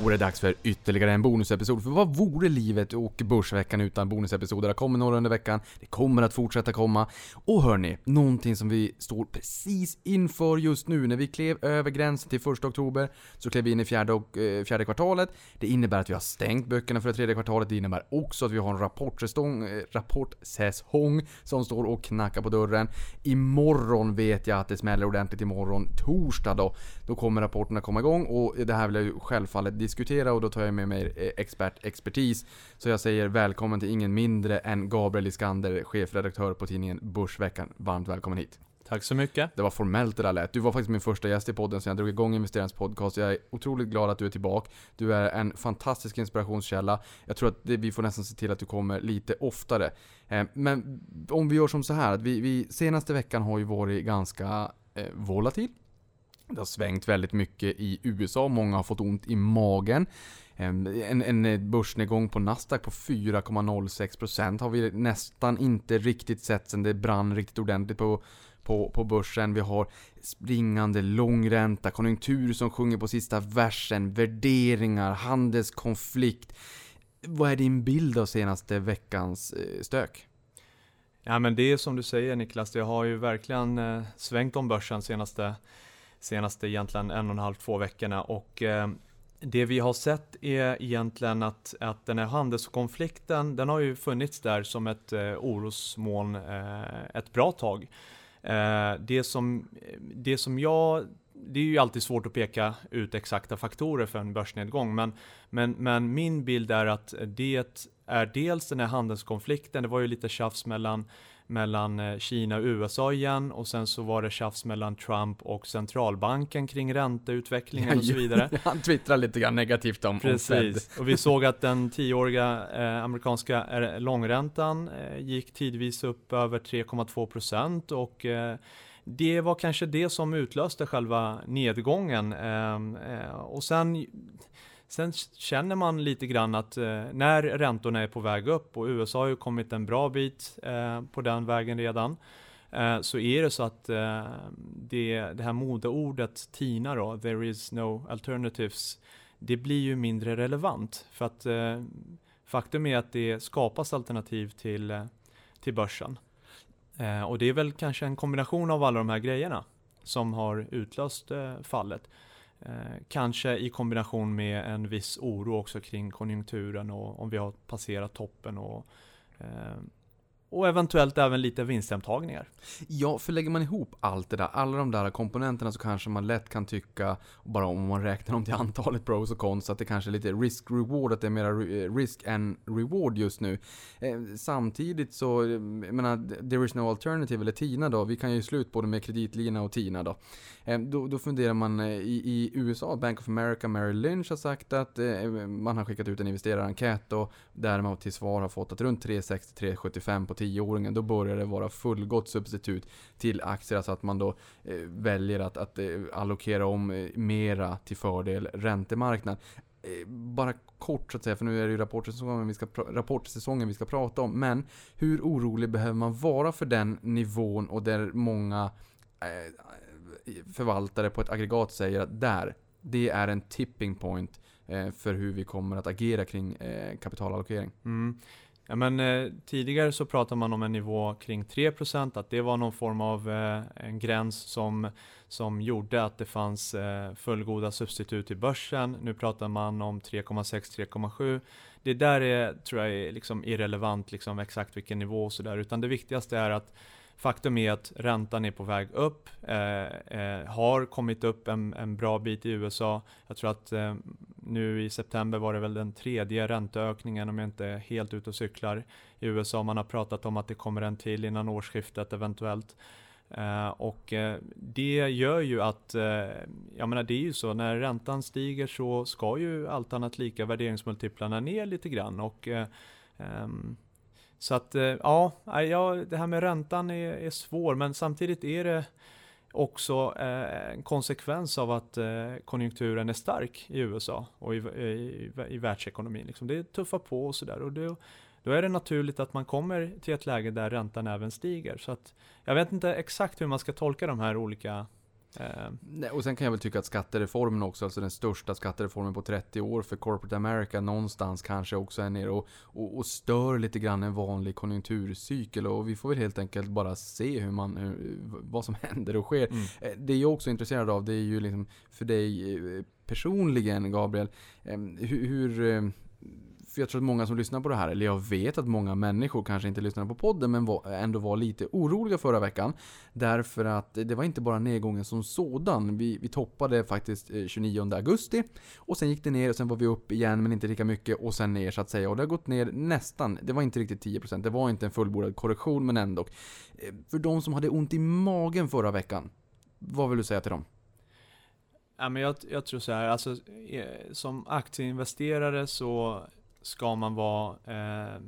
Vore Då det dags för ytterligare en bonusepisod. För vad vore livet och Börsveckan utan bonusepisoder? Det kommer några under veckan, det kommer att fortsätta komma. Och hörni, någonting som vi står precis inför just nu. När vi klev över gränsen till 1 oktober så klev vi in i fjärde, och, eh, fjärde kvartalet. Det innebär att vi har stängt böckerna för det tredje kvartalet. Det innebär också att vi har en rapportsäsong, eh, rapportsäsong som står och knackar på dörren. Imorgon vet jag att det smäller ordentligt imorgon. Torsdag då, då kommer rapporterna komma igång och det här vill jag ju självfallet diskutera och då tar jag med mig eh, expert, expertis. Så jag säger välkommen till ingen mindre än Gabriel Iskander, chefredaktör på tidningen Börsveckan. Varmt välkommen hit. Tack så mycket. Det var formellt det där lät. Du var faktiskt min första gäst i podden sen jag drog igång Investerarens podcast. Jag är otroligt glad att du är tillbaka. Du är en fantastisk inspirationskälla. Jag tror att det, vi får nästan se till att du kommer lite oftare. Eh, men om vi gör som så här, att vi, vi senaste veckan har ju varit ganska eh, volatil. Det har svängt väldigt mycket i USA, många har fått ont i magen. Ehm, en, en börsnedgång på Nasdaq på 4,06% har vi nästan inte riktigt sett sen det brann riktigt ordentligt på, på, på börsen. Vi har springande långränta, konjunktur som sjunger på sista versen, värderingar, handelskonflikt. Vad är din bild av senaste veckans eh, stök? Ja men det är som du säger Niklas, det har ju verkligen eh, svängt om börsen senaste senaste egentligen en och en halv, två veckorna och eh, det vi har sett är egentligen att, att den här handelskonflikten, den har ju funnits där som ett eh, orosmoln eh, ett bra tag. Eh, det, som, det som jag det är ju alltid svårt att peka ut exakta faktorer för en börsnedgång, men, men, men min bild är att det är dels den här handelskonflikten, det var ju lite tjafs mellan mellan eh, Kina och USA igen och sen så var det tjafs mellan Trump och centralbanken kring ränteutvecklingen och så vidare. Han twittrar lite grann negativt om, Precis, om och vi såg att den tioåriga eh, amerikanska eh, långräntan eh, gick tidvis upp över 3,2% och eh, det var kanske det som utlöste själva nedgången. Eh, och sen Sen känner man lite grann att eh, när räntorna är på väg upp och USA har ju kommit en bra bit eh, på den vägen redan eh, så är det så att eh, det, det här modeordet TINA då, there is no alternatives, det blir ju mindre relevant för att eh, faktum är att det skapas alternativ till, eh, till börsen. Eh, och det är väl kanske en kombination av alla de här grejerna som har utlöst eh, fallet. Eh, kanske i kombination med en viss oro också kring konjunkturen och om vi har passerat toppen och eh, och eventuellt även lite vinsthemtagningar. Ja, för lägger man ihop allt det där, alla de där komponenterna så kanske man lätt kan tycka, bara om man räknar dem till antalet pros och cons, att det kanske är lite risk-reward, att det är mera risk än reward just nu. Eh, samtidigt så, jag menar, there is no alternative, eller TINA då, vi kan ju slut både med kreditlina och TINA då. Eh, då, då funderar man eh, i, i USA, Bank of America, Merrill Lynch har sagt att eh, man har skickat ut en investerarenkät och där man till svar har fått att runt 360-375 på 10-åringen, då börjar det vara fullgott substitut till aktier. Alltså att man då eh, väljer att, att eh, allokera om eh, mera till fördel räntemarknad. Eh, bara kort så att säga, för nu är det ju rapportsäsongen vi ska, rapportsäsongen vi ska prata om. Men hur orolig behöver man vara för den nivån och där många eh, förvaltare på ett aggregat säger att där, det är en tipping point eh, för hur vi kommer att agera kring eh, kapitalallokering. Mm. Ja, men, eh, tidigare så pratade man om en nivå kring 3%, att det var någon form av eh, en gräns som, som gjorde att det fanns eh, fullgoda substitut i börsen. Nu pratar man om 3,6-3,7. Det där är, tror jag är liksom irrelevant, liksom exakt vilken nivå och sådär, utan det viktigaste är att Faktum är att räntan är på väg upp, eh, eh, har kommit upp en, en, bra bit i USA. Jag tror att eh, nu i september var det väl den tredje ränteökningen om jag inte är helt ute och cyklar i USA. Man har pratat om att det kommer en till innan årsskiftet eventuellt. Eh, och eh, det gör ju att, eh, jag menar det är ju så, när räntan stiger så ska ju allt annat lika värderingsmultiplarna ner lite grann. Och, um, så att eh, ja, ja, det här med räntan är, är svår, men samtidigt är det också eh, en konsekvens av att eh, konjunkturen är stark i USA och i, i, i världsekonomin. Liksom. Det tuffar på och sådär. Och det, då är det naturligt att man kommer till ett läge där räntan även stiger. Så att, jag vet inte exakt hur man ska tolka de här olika Nej, och sen kan jag väl tycka att skattereformen också, alltså den största skattereformen på 30 år för Corporate America, någonstans kanske också är nere och, och, och stör lite grann en vanlig konjunkturcykel. Och vi får väl helt enkelt bara se hur man, hur, vad som händer och sker. Mm. Eh, det jag också är intresserad av, det är ju liksom för dig eh, personligen, Gabriel, hur, hur för jag tror att många som lyssnar på det här, eller jag vet att många människor kanske inte lyssnade på podden, men var, ändå var lite oroliga förra veckan. Därför att det var inte bara nedgången som sådan. Vi, vi toppade faktiskt eh, 29 augusti. Och sen gick det ner och sen var vi upp igen, men inte lika mycket. Och sen ner så att säga. Och det har gått ner nästan, det var inte riktigt 10%. Det var inte en fullbordad korrektion, men ändå. Eh, för de som hade ont i magen förra veckan, vad vill du säga till dem? Ja, men jag, jag tror så här, alltså, eh, som aktieinvesterare så ska man vara eh,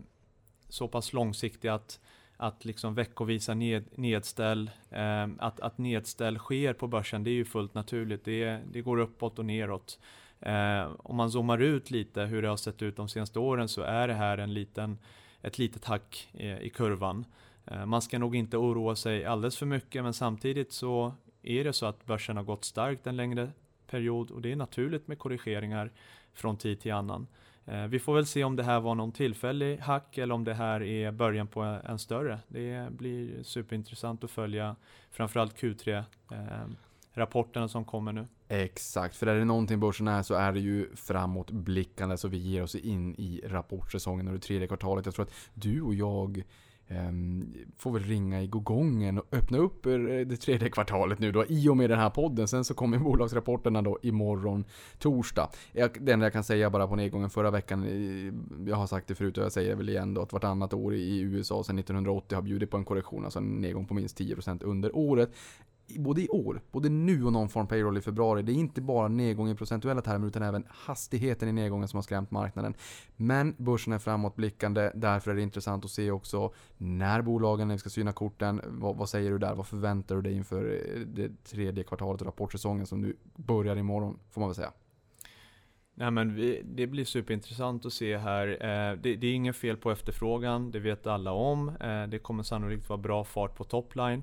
så pass långsiktig att, att liksom veckovisa ned, nedställ, eh, att, att nedställ sker på börsen, det är ju fullt naturligt. Det, det går uppåt och neråt. Eh, om man zoomar ut lite hur det har sett ut de senaste åren så är det här en liten, ett litet hack i, i kurvan. Eh, man ska nog inte oroa sig alldeles för mycket men samtidigt så är det så att börsen har gått starkt en längre period och det är naturligt med korrigeringar från tid till annan. Eh, vi får väl se om det här var någon tillfällig hack eller om det här är början på en större. Det blir superintressant att följa framförallt Q3 eh, rapporterna som kommer nu. Exakt, för är det någonting börsen är så är det ju framåtblickande så vi ger oss in i rapportsäsongen och det tredje kvartalet. Jag tror att du och jag Ehm, får väl ringa i gången och öppna upp eh, det tredje kvartalet nu då i och med den här podden. Sen så kommer bolagsrapporterna då imorgon torsdag. Det enda jag kan säga bara på nedgången förra veckan, eh, jag har sagt det förut och jag säger det väl igen då att vartannat år i USA sedan 1980 har bjudit på en korrektion, alltså en nedgång på minst 10% under året både i år, både nu och någon form payroll i februari. Det är inte bara nedgång i procentuella termer utan även hastigheten i nedgången som har skrämt marknaden. Men börsen är framåtblickande, därför är det intressant att se också när bolagen ska syna korten. Vad, vad säger du där? Vad förväntar du dig inför eh, det tredje kvartalet och rapportsäsongen som nu börjar imorgon, får man väl säga? Nej, men vi, det blir superintressant att se här. Eh, det, det, är inget fel på efterfrågan, det vet alla om. Eh, det kommer sannolikt vara bra fart på topline.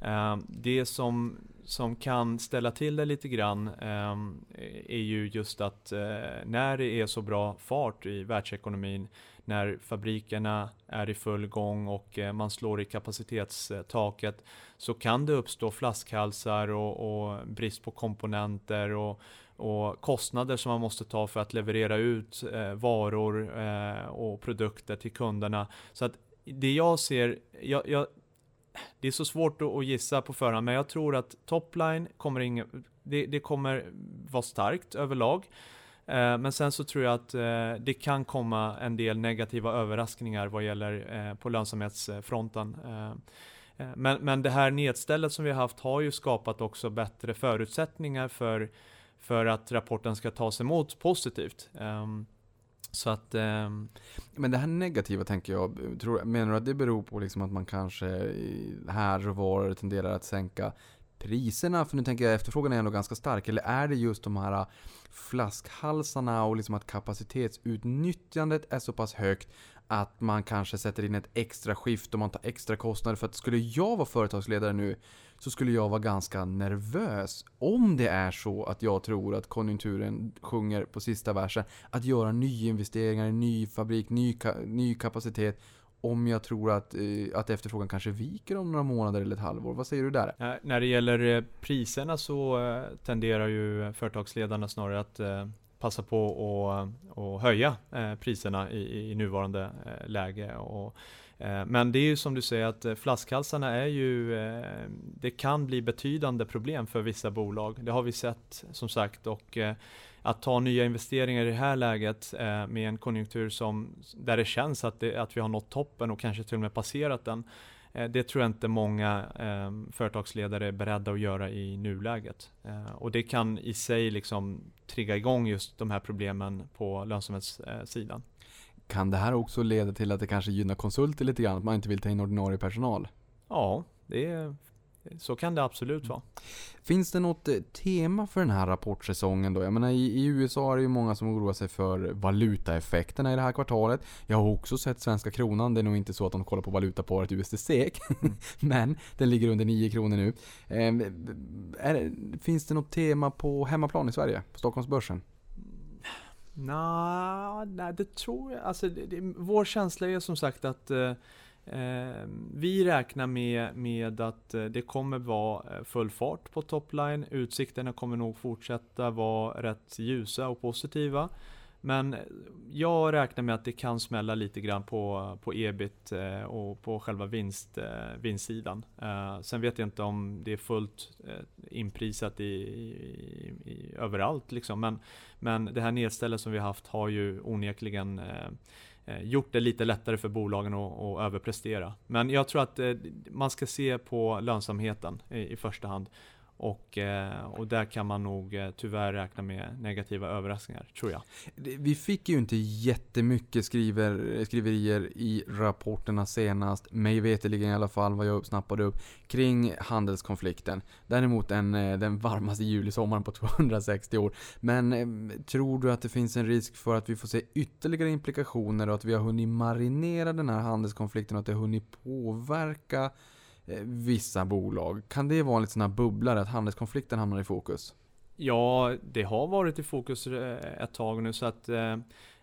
Ehm, det som, som kan ställa till det lite grann ehm, är ju just att eh, när det är så bra fart i världsekonomin, när fabrikerna är i full gång och eh, man slår i kapacitetstaket, så kan det uppstå flaskhalsar och, och brist på komponenter och, och kostnader som man måste ta för att leverera ut eh, varor eh, och produkter till kunderna. Så att det jag ser, jag, jag, det är så svårt att gissa på förhand, men jag tror att topline kommer inga, det, det kommer vara starkt överlag. Eh, men sen så tror jag att eh, det kan komma en del negativa överraskningar vad gäller eh, på lönsamhetsfronten. Eh, eh, men, men det här nedstället som vi har haft har ju skapat också bättre förutsättningar för, för att rapporten ska tas emot positivt. Ehm, så att... Eh... Men det här negativa tänker jag, tror, menar du att det beror på liksom att man kanske här och var tenderar att sänka priserna? För nu tänker jag efterfrågan är ändå ganska stark. Eller är det just de här äh, flaskhalsarna och liksom att kapacitetsutnyttjandet är så pass högt att man kanske sätter in ett extra skift och man tar extra kostnader. För att skulle jag vara företagsledare nu så skulle jag vara ganska nervös om det är så att jag tror att konjunkturen sjunger på sista versen. Att göra nyinvesteringar i ny fabrik, ny, ny kapacitet om jag tror att, eh, att efterfrågan kanske viker om några månader eller ett halvår. Vad säger du där? Eh, när det gäller eh, priserna så eh, tenderar ju företagsledarna snarare att passa på att, att höja eh, priserna i, i nuvarande eh, läge. Och eh, men det är ju som du säger att flaskhalsarna är ju, det kan bli betydande problem för vissa bolag. Det har vi sett som sagt och att ta nya investeringar i det här läget med en konjunktur som, där det känns att, det, att vi har nått toppen och kanske till och med passerat den. Det tror jag inte många eh, företagsledare är beredda att göra i nuläget. Eh, och det kan i sig liksom trigga igång just de här problemen på lönsamhetssidan. Kan det här också leda till att det kanske gynnar konsulter lite grann? Att man inte vill ta in ordinarie personal? Ja, det Så kan det absolut vara. Finns det något eh, tema för den här rapportsäsongen då? Jag menar i, i USA är det ju många som oroar sig för valutaeffekterna i det här kvartalet. Jag har också sett svenska kronan, det är nog inte så att de kollar på valutaparet USD-SEK. Men den ligger under 9 kronor nu. Eh, är, det- finns det något tema på hemmaplan i Sverige? På Stockholmsbörsen? Nej, det tror jag. Alltså, det, det, vår känsla är som sagt att eh, Ehm, vi räknar med, med att eh, det kommer vara eh, full fart på topline. Utsikterna kommer nog fortsätta vara rätt ljusa och positiva. Men eh, jag räknar med att det kan smälla lite grann på, på ebit och på själva vinst, vinstsidan. Sen vet jag inte om det är fullt inprisat i, i, i, överallt liksom. Men, men det här nedstället som vi haft har ju onekligen eh, Eh, gjort det lite lättare för bolagen att, att överprestera. Men jag tror att eh, man ska se på lönsamheten i, i första hand. Och, eh, och där kan man nog eh, tyvärr räkna med negativa överraskningar, tror jag. Vi fick ju inte jättemycket skriver, skriverier i rapporterna senast, mig veterligen i alla fall, vad jag snappade upp, kring handelskonflikten. Däremot den, eh, den varmaste julisommaren på 260 år. Men tror du att det finns en risk för att vi får se ytterligare implikationer och att vi har hunnit marinera den här handelskonflikten och att det har hunnit påverka Eh, vissa bolag? Kan det vara en liten sån här bubblare att handelskonflikten hamnar i fokus? Ja, det har varit i fokus eh, ett tag nu så att eh,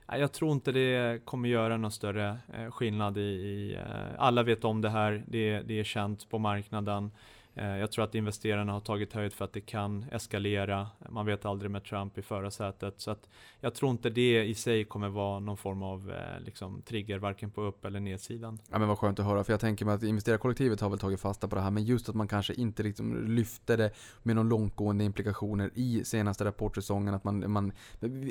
jag tror inte det kommer göra någon större eh, skillnad i, i eh, alla vet om det här, det, det är känt på marknaden. Eh, jag tror att investerarna har tagit höjd för att det kan eskalera. Man vet aldrig med Trump i förarsätet. Så att jag tror inte det i sig kommer vara någon form av eh, liksom, trigger, varken på upp eller nedsidan. Ja men vad skönt att höra, för jag tänker mig att investerarkollektivet har väl tagit fasta på det här, men just att man kanske inte liksom lyfte det med någon långtgående implikationer i senaste rapportsäsongen. Att man, man,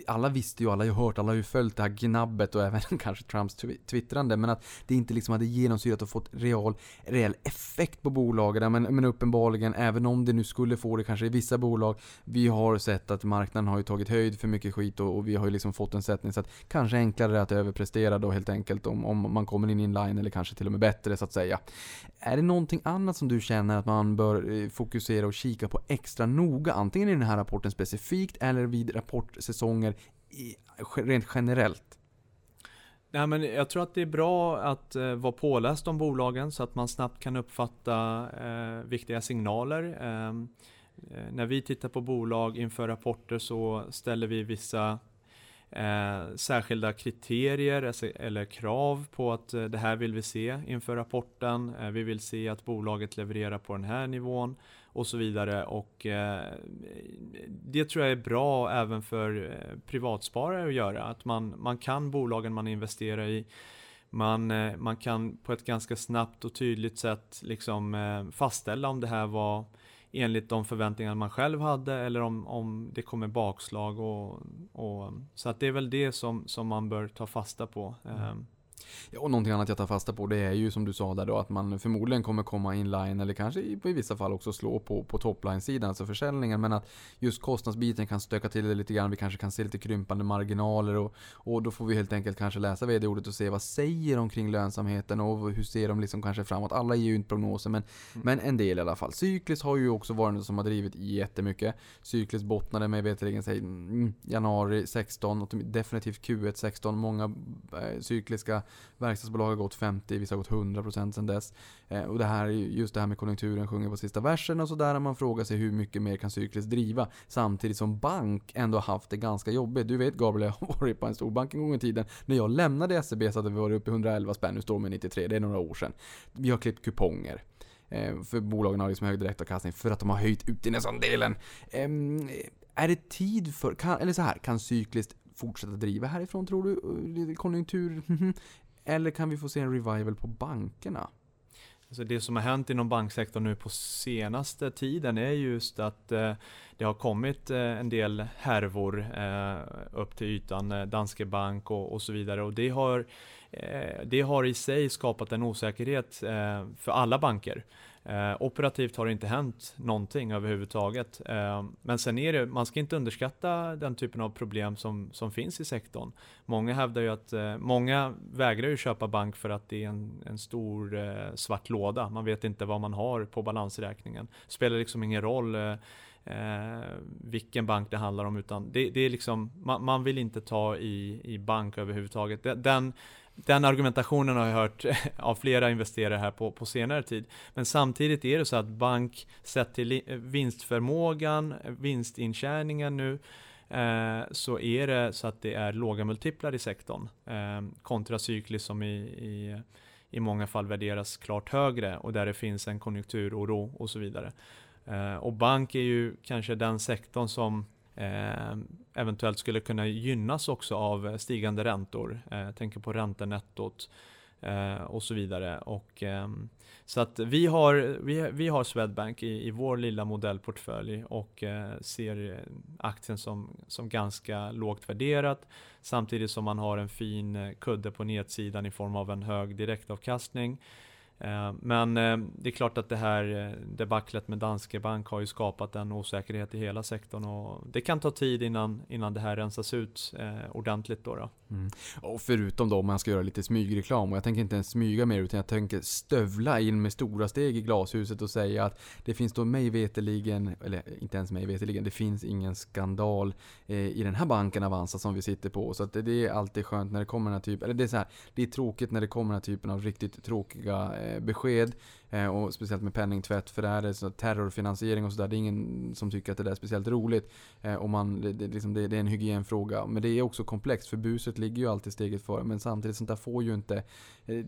alla visste ju, alla har ju hört, alla har ju följt det här gnabbet och även kanske Trumps twittrande, men att det inte liksom hade genomsyrat och fått real, reell effekt på bolagen. Men, men uppenbarligen, även om det nu skulle få det kanske i vissa bolag, vi har sett att marknaden har ju tagit höjd för mycket skit och, och vi har ju liksom fått en sättning så att kanske enklare att överprestera då helt enkelt om, om man kommer in i en line eller kanske till och med bättre så att säga. Är det någonting annat som du känner att man bör eh, fokusera och kika på extra noga? Antingen i den här rapporten specifikt eller vid rapportsäsonger i, rent generellt? Nej, men jag tror att det är bra att eh, vara påläst om bolagen så att man snabbt kan uppfatta eh, viktiga signaler. Ehm, eh, när vi tittar på bolag inför rapporter så ställer vi vissa eh, särskilda kriterier alltså, eller krav på att eh, det här vill vi se inför rapporten. Eh, vi vill se att bolaget levererar på den här nivån och så vidare. Och eh, det tror jag är bra även för eh, privatsparare att göra. Att man, man kan bolagen man investerar i. Man, eh, man kan på ett ganska snabbt och tydligt sätt liksom fastställa om det här var enligt de förväntningar man själv hade eller om, om det kommer bakslag. Och, och, så att det är väl det som, som man bör ta fasta på. Eh, Ja, och någonting annat jag tar fasta på det är ju som du sa där då att man förmodligen kommer komma inline eller kanske i, i vissa fall också slå på, på topline-sidan, alltså försäljningen. Men att just kostnadsbiten kan stöka till det lite grann. Vi kanske kan se lite krympande marginaler och, och då får vi helt enkelt kanske läsa vd-ordet och se vad säger de kring lönsamheten och hur ser de liksom kanske framåt. Alla ger ju inte prognoser men, men en del i alla fall. Cyklis har ju också varit något som har drivit jättemycket. Cyklis bottnade med veterligen säg mm, januari 16 och definitivt Q1 16. Många eh, cykliska verkstadsbolag har gått 50, vissa har gått 100% sedan dess. Eh, och det här, just det här med konjunkturen sjunger på sista versen och sådär. Man frågar sig hur mycket mer kan cykliskt driva? Samtidigt som bank ändå har haft det ganska jobbigt. Du vet Gabriel, jag har varit på en stor bank en gång i tiden. När jag lämnade SEB så hade vi varit uppe i 111 spänn, nu står de i 93, det är några år sedan. Vi har klippt kuponger. Eh, för bolagen har liksom hög direktavkastning för att de har höjt utdelningsandelen. Ehm, Är det tid för, kan, eller så här, kan cykliskt fortsätta driva härifrån tror du? Konjunktur? Eller kan vi få se en revival på bankerna? Alltså det som har hänt inom banksektorn nu på senaste tiden är just att eh, det har kommit eh, en del härvor eh, upp till ytan, eh, Danske Bank och, och så vidare. Och det har, eh, det har i sig skapat en osäkerhet eh, för alla banker. Eh, operativt har det inte hänt någonting överhuvudtaget. Eh, men sen är det, man ska inte underskatta den typen av problem som, som finns i sektorn. Många hävdar ju att, eh, många vägrar ju köpa bank för att det är en, en stor eh, svart låda. Man vet inte vad man har på balansräkningen. Spelar liksom ingen roll eh, eh vilken bank det handlar om utan det, det är liksom, man, man, vill inte ta i, i bank överhuvudtaget. Den, den argumentationen har jag hört av flera investerare här på, på senare tid. Men samtidigt är det så att bank sett till vinstförmågan, vinstintjäningen nu, eh, så är det så att det är låga multiplar i sektorn. Eh, kontracykliskt som i, i, i många fall värderas klart högre och där det finns en konjunkturoro och så vidare. Eh, och bank är ju kanske den sektorn som eh, eventuellt skulle kunna gynnas också av eh, stigande räntor. Eh, jag tänker på räntenettot eh, och så vidare. Och, ehm, så att vi har, vi, vi har Swedbank i, i vår lilla modellportfölj och eh, ser eh, aktien som, som ganska lågt värderat samtidigt som man har en fin eh, kudde på nedsidan i form av en hög direktavkastning. Eh, men eh, det är klart att det här eh, debaclet med Danske Bank har ju skapat en osäkerhet i hela sektorn och det kan ta tid innan, innan det här rensas ut ordentligt. Då, då. Mm. Och förutom då om man ska göra lite smygreklam, och jag tänker inte ens smyga mer utan jag tänker stövla in med stora steg i glashuset och säga att det finns då mig veteligen, eller inte ens mig veteligen, det finns ingen skandal i den här banken Avanza som vi sitter på. Så att det, är alltid skönt när det kommer den här typen, eller det är så här, det är tråkigt när det kommer den här typen av riktigt tråkiga Eh, besked. Eh, och speciellt med penningtvätt, för det är så terrorfinansiering och sådär. Det är ingen som tycker att det där är speciellt roligt. Eh, och man, det, det, liksom, det, det, är en hygienfråga. Men det är också komplext, för buset ligger ju alltid steget före. Men samtidigt, sånt där får ju inte... Det,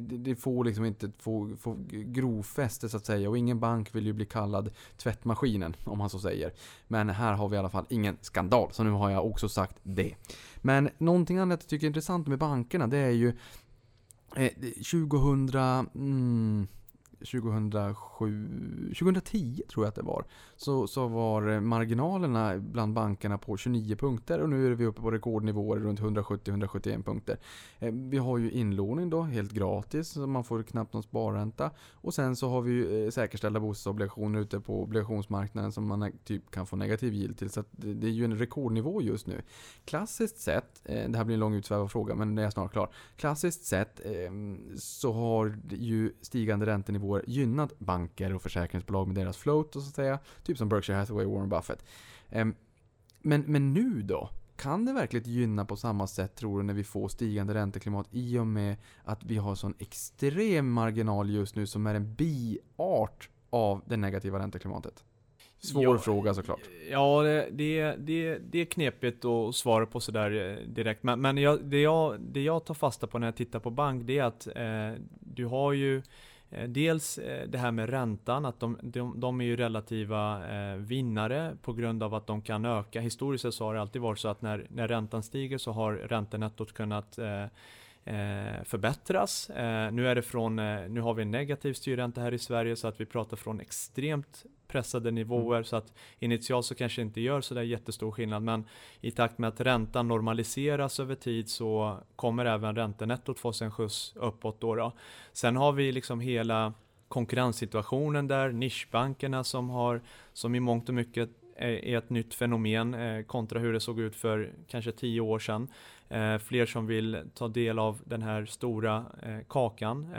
det, får liksom inte få, få grovfäste så att säga. Och ingen bank vill ju bli kallad tvättmaskinen, om man så säger. Men här har vi i alla fall ingen skandal, så nu har jag också sagt det. Men någonting annat jag tycker är intressant med bankerna, det är ju Eh, 2000... Mm, 2007, 2010 tror jag att det var. Så, så var marginalerna bland bankerna på 29 punkter och nu är vi uppe på rekordnivåer runt 170-171 punkter. Eh, vi har ju inlåning då, helt gratis, så man får knappt någon sparränta. Och sen så har vi ju eh, säkerställda bostadsobligationer ute på obligationsmarknaden som man typ kan få negativ yield till. Så det är ju en rekordnivå just nu. Klassiskt sett, eh, det här blir en lång utsvävad fråga men det är snart klar. Klassiskt sett ehm, så har ju stigande räntenivåer nivåer gynnat banker och försäkringsbolag med deras float och så att säga. Typ som Berkshire Hathaway och Warren Buffett. Ehm, men, men nu då? Kan det verkligen gynna på samma sätt tror du när vi får stigande ränteklimat i och med att vi har sån extrem marginal just nu som är en biart av det negativa ränteklimatet? Svår ja, fråga såklart. Ja, det, det, det, är knepigt att svara på sådär eh, direkt. Men, men jag, det, jag, det jag tar fasta på när jag tittar på bank, det är att eh, du har ju Eh, dels eh, det här med räntan, att de, de, de är ju relativa eh, vinnare på grund av att de kan öka. Historiskt sett så har det alltid varit så att när, när räntan stiger så har räntenettot kunnat eh, eh förbättras. Nu, är det från, nu har vi en negativ styrränta här i Sverige så att vi pratar från extremt pressade nivåer mm. så att initialt så kanske inte gör så där jättestor skillnad men i takt med att räntan normaliseras över tid så kommer även räntenettot få sig en skjuts uppåt då, då. Sen har vi liksom hela konkurrenssituationen där, nischbankerna som har, som i mångt och mycket är ett nytt fenomen eh, kontra hur det såg ut för kanske tio år sedan. Eh, fler som vill ta del av den här stora eh, kakan.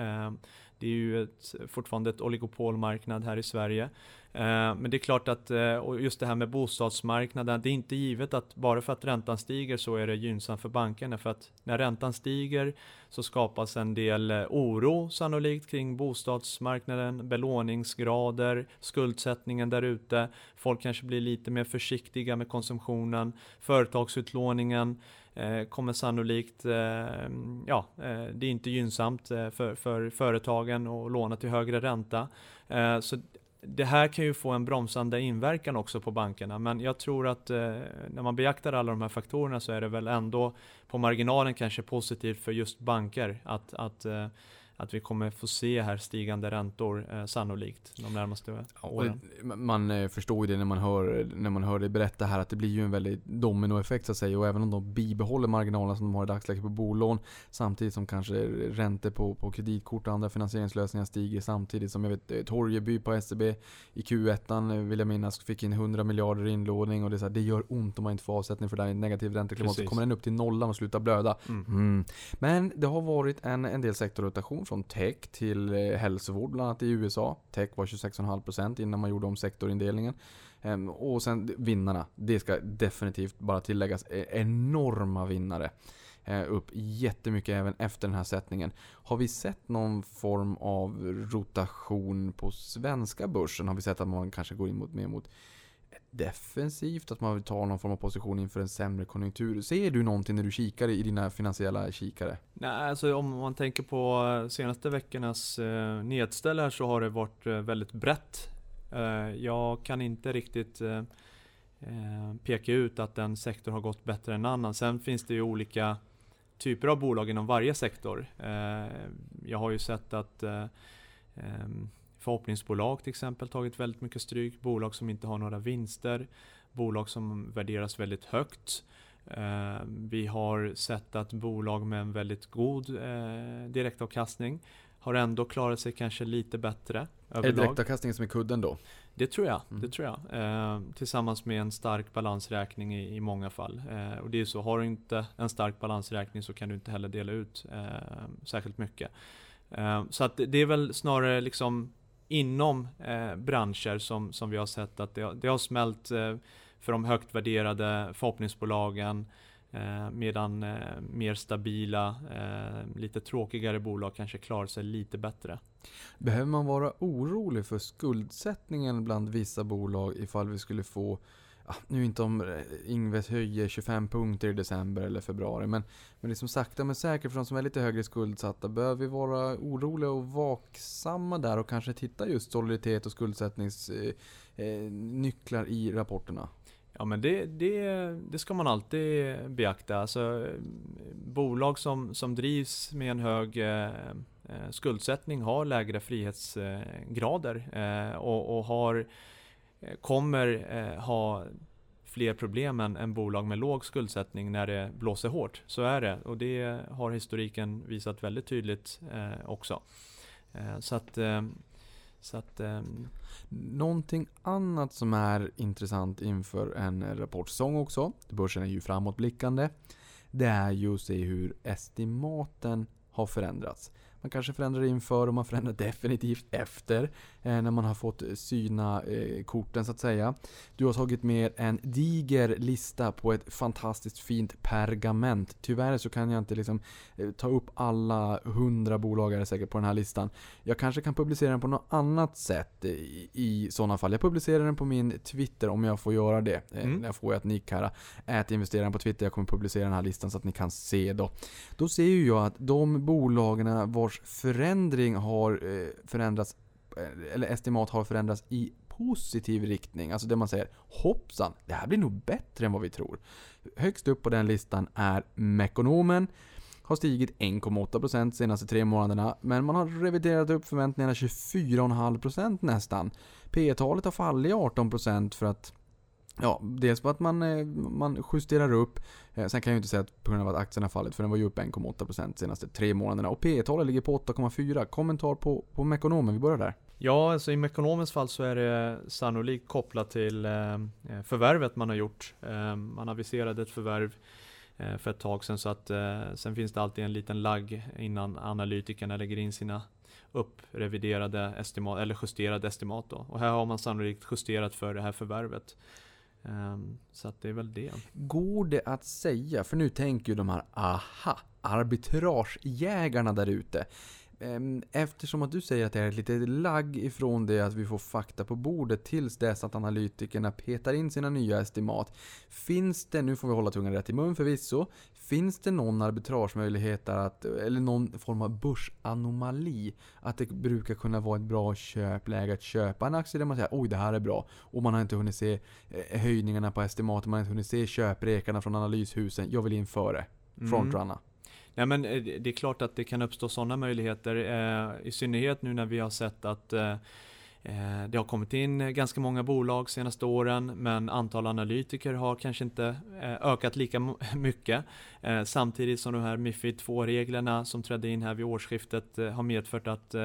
Det är ju ett, fortfarande ett oligopolmarknad här i Sverige. Eh, men det är klart att, eh, och just det här med bostadsmarknaden, det är inte givet att bara för att räntan stiger så är det gynnsamt för bankerna. För att när räntan stiger så skapas en del eh, oro sannolikt kring bostadsmarknaden, belåningsgrader, skuldsättningen där ute. Folk kanske blir lite mer försiktiga med konsumtionen, företagsutlåningen kommer sannolikt, ja, det är inte gynnsamt för, för företagen att låna till högre ränta. Så det här kan ju få en bromsande inverkan också på bankerna, men jag tror att eh, när man beaktar alla de här faktorerna så är det väl ändå på marginalen kanske positivt för just banker att, att, eh, att vi kommer få se här stigande räntor eh, sannolikt de närmaste Och åren. man eh, förstår ju det när man, hör, när man hör dig berätta här att det blir ju en väldigt dominoeffekt så att säga. Och även om de bibehåller marginalerna som de har i dagsläget på bolån samtidigt som kanske räntor på, på kreditkort och andra finansieringslösningar stiger samtidigt som jag vet eh, Torgeby på SEB i Q1 eh, vill jag minnas fick in 100 miljarder i inlåning och det, är så här, det gör ont om man inte får avsättning för det här negativ ränteklimat. Så Precis. kommer den upp till nollan och slutar blöda. Mm. Mm. Men det har varit en, en del sektorrotation från tech till eh, hälsovård, bland annat i USA. Tech var 26,5% innan man gjorde om sektorindelningen. Ehm, och sen vinnarna, det ska definitivt bara tilläggas, e-, enorma vinnare. Eh, upp jättemycket även efter den här sättningen. Har vi sett någon form av rotation på svenska börsen? Har vi sett att man kanske går in mot, mer mot defensivt? Att man vill ta någon form av position inför en sämre konjunktur? Ser du någonting när du kikar i dina finansiella kikare? Nej, alltså om man tänker på eh, senaste veckornas eh, nedställ här så har det varit eh, väldigt brett. Eh, jag kan inte riktigt peka ut att en sektor har gått bättre än en annan. Sen finns det ju olika typer av bolag inom varje sektor. Jag har ju sett att ehm, förhoppningsbolag till exempel tagit väldigt mycket stryk. Bolag som inte har några vinster. Bolag som värderas väldigt högt. Eh, vi har sett att bolag med en väldigt god eh, direktavkastning har ändå klarat sig kanske lite bättre Är överlag. direktavkastningen som är kudden då? Det tror jag. Mm. Det tror jag. Eh, tillsammans med en stark balansräkning i, i många fall. Eh, och det är så, har du inte en stark balansräkning så kan du inte heller dela ut eh, särskilt mycket. Eh, så att det är väl snarare liksom inom eh, branscher som, som vi har sett att det, har- det har smält eh, för de högt värderade förhoppningsbolagen eh, medan eh, mer stabila, eh, lite tråkigare bolag kanske klarar sig lite bättre. Behöver man vara orolig för skuldsättningen bland vissa bolag ifall vi skulle få nu inte om eh, Ingves höjer 25 punkter i december eller februari, men, men liksom sakta men säkert för de som är lite högre skuldsatta, behöver vi vara oroliga och vaksamma där och kanske titta just soliditet och skuldsättningsnycklar eh, eh, nycklar i rapporterna? Ja men det, det, det ska man alltid beakta. Alltså, bolag som, som drivs med en hög eh, eh, skuldsättning har lägre frihetsgrader eh, och, och har, eh, Eh, kommer eh, ha fler problem än, än bolag med låg skuldsättning när det blåser hårt. Så är det och det har historiken visat väldigt tydligt eh, också. Eh, så att, eh, så att eh, Någonting annat som är intressant inför en rapportsäsong också, börsen är ju framåtblickande, det är ju att se hur estimaten har förändrats. Man kanske förändrar inför och man förändrar definitivt efter eh, när man har fått syna eh, korten så att säga. Du har tagit med en diger lista på ett fantastiskt fint pergament. Tyvärr så kan jag inte liksom eh, ta upp alla hundra bolag är det säkert på den här listan. Jag kanske kan publicera den på något annat sätt i, i sådana fall. Jag publicerar den på min Twitter om jag får göra det. Eh, Mm. Jag får ett nick här. Ät investeraren på Twitter. Jag kommer publicera den här listan så att ni kan se då. Då ser ju jag att de bolagen vars förändring har eh, förändrats, eh, eller estimat har förändrats i positiv riktning. Alltså det man säger hoppsan, det här blir nog bättre än vad vi tror. Högst upp på den listan är Mekonomen. Har stigit 1,8% senaste tre månaderna, men man har reviderat upp förväntningarna 24,5% nästan. P talet har fallit 18% för att Ja, dels på att man, eh, man justerar upp. Eh, sen kan jag ju inte säga att på grund av att aktien har fallit, för den var ju upp 1,8% de senaste tre månaderna. Och P talet ligger på 8,4. Kommentar på, på Mekonomen, vi börjar där. Ja, alltså i Mekonomens fall så är det sannolikt kopplat till eh, förvärvet man har gjort. Man aviserade ett förvärv för ett tag sedan så att sen finns det alltid en liten lagg innan analytikerna lägger in sina uppreviderade estimat eller justerade estimat då. Och här har man sannolikt justerat för det här förvärvet. Ehm, så att det är väl det. Går det att säga, för nu tänker ju de här aha, arbitragejägarna där ute. Ehm, eftersom att du säger att det är ett litet lagg ifrån det att vi får fakta på bordet tills dess att analytikerna petar in sina nya estimat. Finns det, nu får vi hålla tungan rätt i mun förvisso, finns det någon arbitragemöjlighet att, eller någon form av börsanomali? Att det brukar kunna vara ett bra köpläge att köpa en aktie där man säger oj det här är bra. Och man har inte hunnit se eh, höjningarna på estimaten, man har inte hunnit se köprekarna från analyshusen. Jag vill in före. Mm. Frontrunna. Nej men eh, det är klart att det kan uppstå sådana möjligheter, eh, i synnerhet nu när vi har sett att eh Eh, det har kommit in eh, ganska många bolag senaste åren, men antal analytiker har kanske inte eh, ökat lika mycket. Samtidigt som de här Mifid 2-reglerna som trädde in här vid årsskiftet har medfört att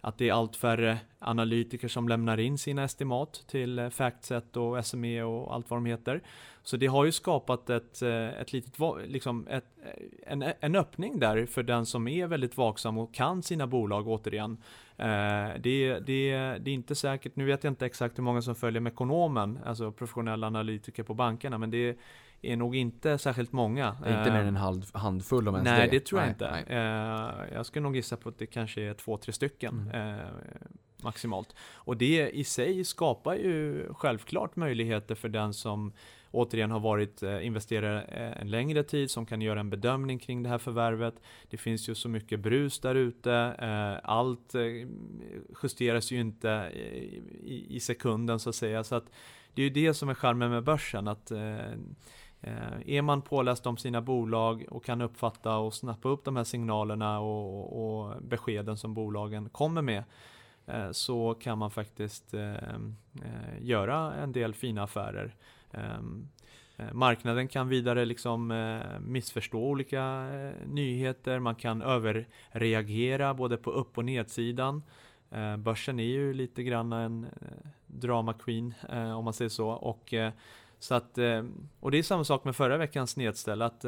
att det är allt färre analytiker som lämnar in sina estimat till Factset och SME och allt vad de heter. Så det har ju skapat ett, ett litet, liksom ett, en, en öppning där för den som är väldigt vaksam och kan sina bolag återigen. Det, det, det är inte säkert, nu vet jag inte exakt hur många som följer Mekonomen, alltså professionella analytiker på bankerna, men det är nog inte särskilt många. Inte mer än en hand, handfull om ens Nej, det. det tror jag nej, inte. nej. Eh, jag skulle nog gissa på att det kanske är två, tre stycken Mm. eh, maximalt. Och det i sig skapar ju självklart möjligheter för den som återigen har varit eh, investerare eh, en längre tid som kan göra en bedömning kring det här förvärvet. Det finns ju så mycket brus där ute. Eh, allt justeras ju inte i, i, sekunden så att säga. Så att det är ju det som är charmen med börsen. att är man påläst om sina bolag och kan uppfatta och snappa upp de här signalerna och, och beskeden som bolagen kommer med så kan man faktiskt eh, göra en del fina affärer. Ehm, eh, marknaden kan vidare liksom eh, missförstå olika eh, nyheter, man kan överreagera både på upp och nedsidan. Börsen är ju lite grann en drama queen om man säger så och så att, och det är samma sak med förra veckans nedställ, att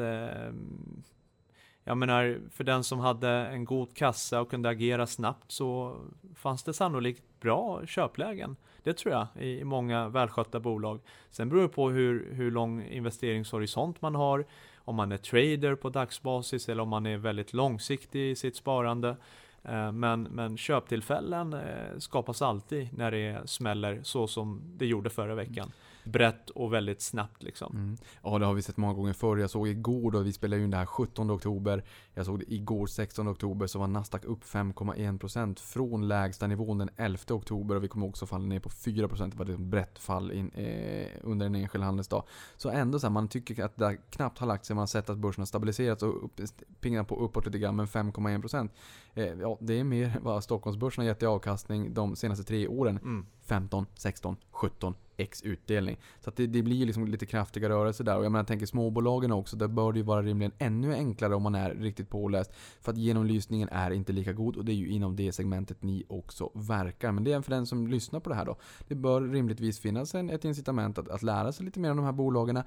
jag menar, för den som hade en god kassa och kunde agera snabbt så fanns det sannolikt bra köplägen. Det tror jag i många välskötta bolag. Sen beror det på hur, hur lång investeringshorisont man har, om man är trader på dagsbasis eller om man är väldigt långsiktig i sitt sparande. Eh, men, men köptillfällen eh, skapas alltid när det smäller så som det gjorde förra veckan brett och väldigt snabbt liksom. Mm. Ja, det har vi sett många gånger förr. Jag såg igår då, vi spelade in det här 17 oktober. Jag såg det igår 16 oktober så var Nasdaq upp 5,1% från lägsta nivån den 11 oktober och vi kommer också falla ner på 4%. Det var ett brett fall in, eh, under en enskild handelsdag. Så ändå så här, man tycker att det knappt har lagt sig. Man har sett att börsen har stabiliserats och upp, pingat på uppåt lite grann, men 5,1% eh, ja, det är mer vad Stockholmsbörsen har gett i avkastning de senaste tre åren. Mm. 15, 16, 17 X utdelning. Så att det, det blir liksom lite kraftiga rörelser där. Och jag menar, jag tänker småbolagen också. Där bör det ju vara rimligen ännu enklare om man är riktigt påläst. För att genomlysningen är inte lika god och det är ju inom det segmentet ni också verkar. Men det är för den som lyssnar på det här då. Det bör rimligtvis finnas en, ett incitament att, att lära sig lite mer om de här bolagen. Eh,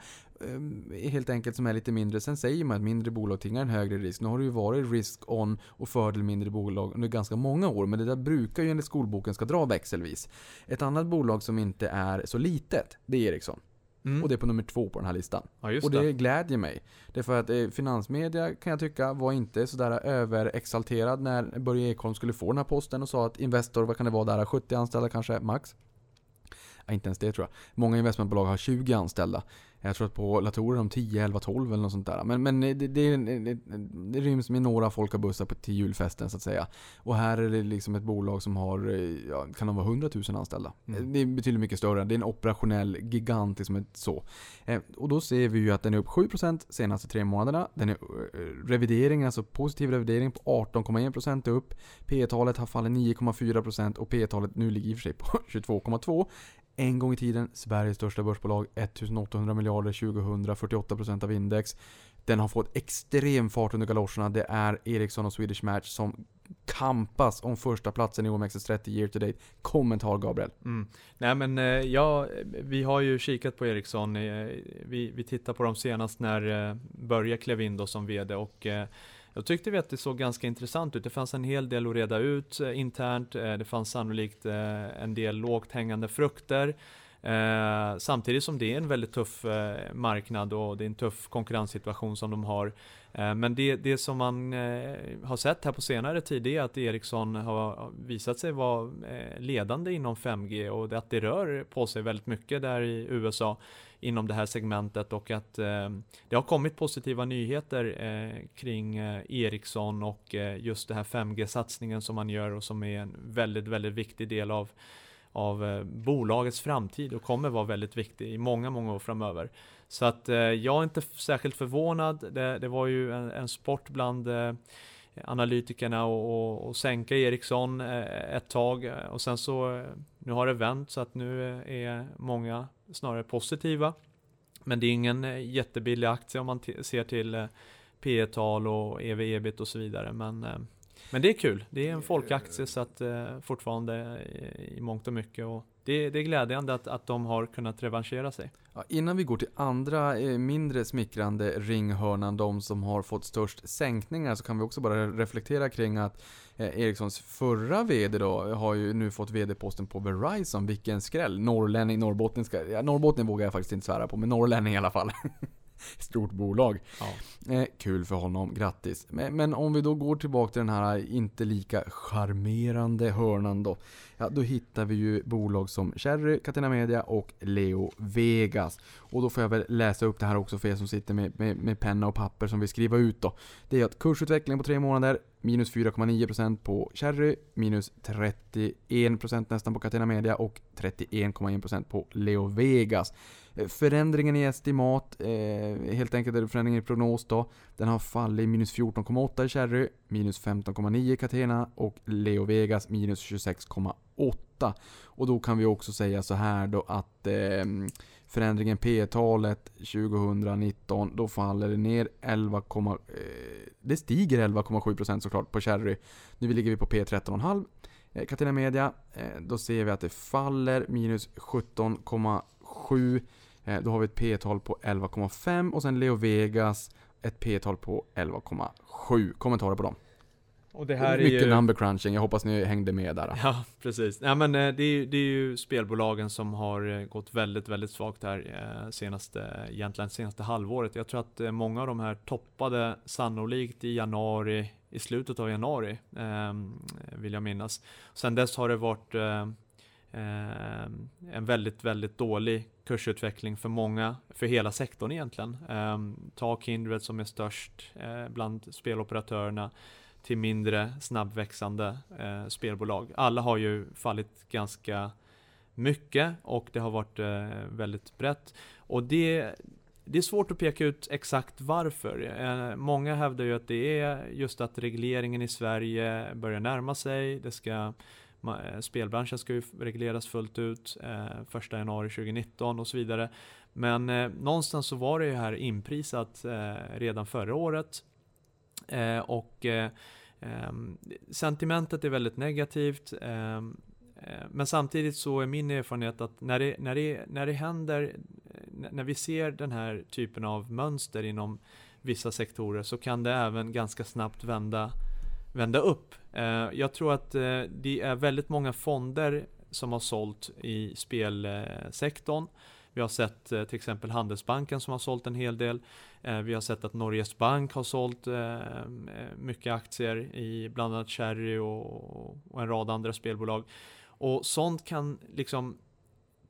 helt enkelt som är lite mindre. Sen säger man att mindre bolag tingar en högre risk. Nu har det ju varit risk on och fördel mindre bolag under ganska många år. Men det där brukar ju enligt skolboken ska dra växelvis. Ett annat bolag som inte är så litet, det är Ericsson. Mm. Och det är på nummer två på den här listan. Ja, och det, det glädjer mig. Det är för att eh, finansmedia kan jag tycka var inte sådär överexalterad när Börje Ekholm skulle få den här posten och sa att Investor, vad kan det vara där, 70 anställda kanske max? Ja, inte ens det tror jag. Många investmentbolag har 20 anställda. Jag tror att på Latour är de 10, 11, 12 eller något sånt där. Men, men det, det, det, det ryms med några folkabussar på, till julfesten så att säga. Och här är det liksom ett bolag som har, ja, kan de vara 100 000 anställda? Mm. Det är betydligt mycket större. Det är en operationell gigant liksom ett så. Eh, och då ser vi ju att den är upp 7% senaste tre månaderna. Den är eh, revidering, alltså positiv revidering på 18,1% upp. P talet har fallit 9,4% och P talet nu ligger i och för sig på 22,2. En gång i tiden Sveriges största börsbolag, 1800 miljarder 2000, 48% av index. Den har fått extrem fart under galoscherna. Det är Ericsson och Swedish Match som kampas om första platsen i OMXS30 year to date. Kommentar Gabriel? Mm. Nej men eh, ja, vi har ju kikat på Ericsson. Eh, vi, vi tittar på dem senast när eh, Börje klev in då som VD och jag tyckte vi att det såg ganska intressant ut. Det fanns en hel del att reda ut eh, internt. Eh, det fanns sannolikt eh, en del lågt hängande frukter. Eh, samtidigt som det är en väldigt tuff eh, marknad och det är en tuff konkurrenssituation som de har. Eh, men det, det som man eh, har sett här på senare tid är att Ericsson har visat sig vara eh, ledande inom 5G och att det rör på sig väldigt mycket där i USA inom det här segmentet och att eh, det har kommit positiva nyheter eh, kring eh, Ericsson och eh, just det här 5G-satsningen som man gör och som är en väldigt, väldigt viktig del av av eh, bolagets framtid och kommer vara väldigt viktig i många, många år framöver. Så att eh, jag är inte särskilt förvånad. Det, det var ju en, en sport bland eh, analytikerna och, och, och sänka Ericsson eh, ett tag och sen så eh, nu har det vänt så att nu eh, är många snarare positiva. Men det är ingen jättebillig aktie om man ser till P tal och ev ebit och så vidare. Men, men det är kul. Det är en folkaktie så att fortfarande i mångt och mycket. Och det, det är glädjande att, att de har kunnat revanschera sig. Ja, innan vi går till andra eh, mindre smickrande ringhörnan, de som har fått störst sänkningar, så kan vi också bara reflektera kring att eh, Ericssons förra VD då har ju nu fått VD-posten på Verizon. Vilken skräll! Norrlänning, norrbottniska, ja, Norrbotten vågar jag faktiskt inte svära på, men norrlänning i alla fall. Stort bolag. Ja. Eh, kul för honom, grattis. Men, men, om vi då går tillbaka till den här inte lika charmerande hörnan då. Ja, då hittar vi ju bolag som Cherry, Catena Media och Leo Vegas. Och då får jag väl läsa upp det här också för er som sitter med, med, med penna och papper som vill skriva ut då. Det är att kursutvecklingen på tre månader, minus 4,9% på Cherry, minus 31% nästan på Catena Media och 31,1% på Leo Vegas. Eh, förändringen i estimat, eh, helt enkelt är det förändringen i prognos då. Den har fallit minus 14,8 i Cherry, minus 15,9 i Catena och Leo Vegas minus 26,8. Och då kan vi också säga så här då att eh, förändringen P-talet 2019, då faller det ner 11, eh, det stiger 11,7% såklart på Cherry. Nu ligger vi på P13,5. Eh, Catena Media, eh, då ser vi att det faller minus 17,7 då har vi ett P-tal på 11,5 och sen Leo Vegas ett P-tal på 11,7. Kommentarer på dem? Och det här Mycket är ju... number crunching, jag hoppas ni hängde med där. Ja, precis. Ja, men eh, det är, det är ju spelbolagen som har eh, gått väldigt, väldigt svagt här senaste, egentligen senaste halvåret. Jag tror att många av de här toppade sannolikt i januari, i slutet av januari, vill jag minnas. Sen dess har det varit Eh, Ehm, en väldigt, väldigt dålig kursutveckling för många, för hela sektorn egentligen. Eh, ta Kindred som är störst eh, bland speloperatörerna till mindre snabbväxande eh, spelbolag. Alla har ju fallit ganska mycket och det har varit eh, väldigt brett. Och det, det är svårt att peka ut exakt varför. Eh, många hävdar ju att det är just att regleringen i Sverige börjar närma sig. Det ska Eh, Eh, spelbranschen ska ju regleras fullt ut eh, 1 januari 2019 och så vidare. Men eh, någonstans så var det ju här inprisat eh, redan förra året. Eh, och eh, ehm, sentimentet är väldigt negativt. Ehm, eh, men samtidigt så är min erfarenhet att när det, när det, när det händer, eh, när vi ser den här typen av mönster inom vissa sektorer så kan det även ganska snabbt vända vända upp. Eh, jag tror att eh, det är väldigt många fonder som har sålt i spelsektorn. Vi har sett eh, till exempel Handelsbanken som har sålt en hel del. Vi har sett att Norges Bank har sålt mycket aktier i bland annat Cherry och en rad andra spelbolag. Och sånt kan liksom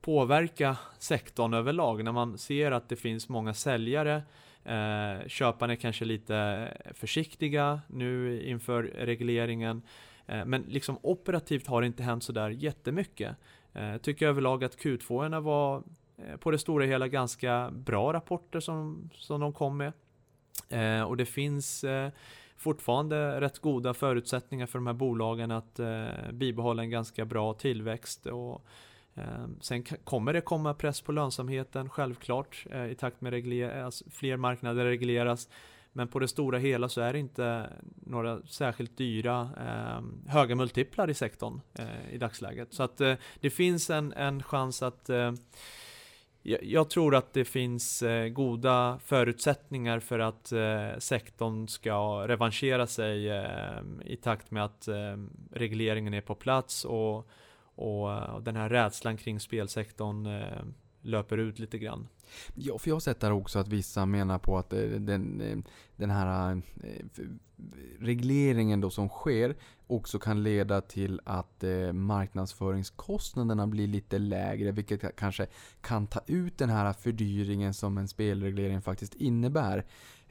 påverka sektorn överlag när man ser att det finns många säljare Eh, köparna är kanske lite eh, försiktiga nu inför regleringen. Eh, men liksom operativt har det inte hänt sådär jättemycket. Eh, tycker överlag att Q2 var eh, på det stora hela ganska bra rapporter som, som de kom med. Eh, och det finns eh, fortfarande rätt goda förutsättningar för de här bolagen att eh, bibehålla en ganska bra tillväxt. Och, Ehm, sen kommer det komma press på lönsamheten, självklart, eh, i takt med att alltså, fler marknader regleras. Men på det stora hela så är det inte några särskilt dyra, eh, höga multiplar i sektorn eh, i dagsläget. Så att eh, det finns en, en chans att eh, jag tror att det finns eh, goda förutsättningar för att eh, sektorn ska revanschera sig ehm, i takt med att ehm, regleringen är på plats och och, eh, den här rädslan kring spelsektorn eh, löper ut lite grann. Ja, för jag har sett där också att vissa menar på att eh, den, den här regleringen då som sker också kan leda till att marknadsföringskostnaderna blir lite lägre, vilket kanske kan ta ut den här fördyringen som en spelreglering faktiskt innebär.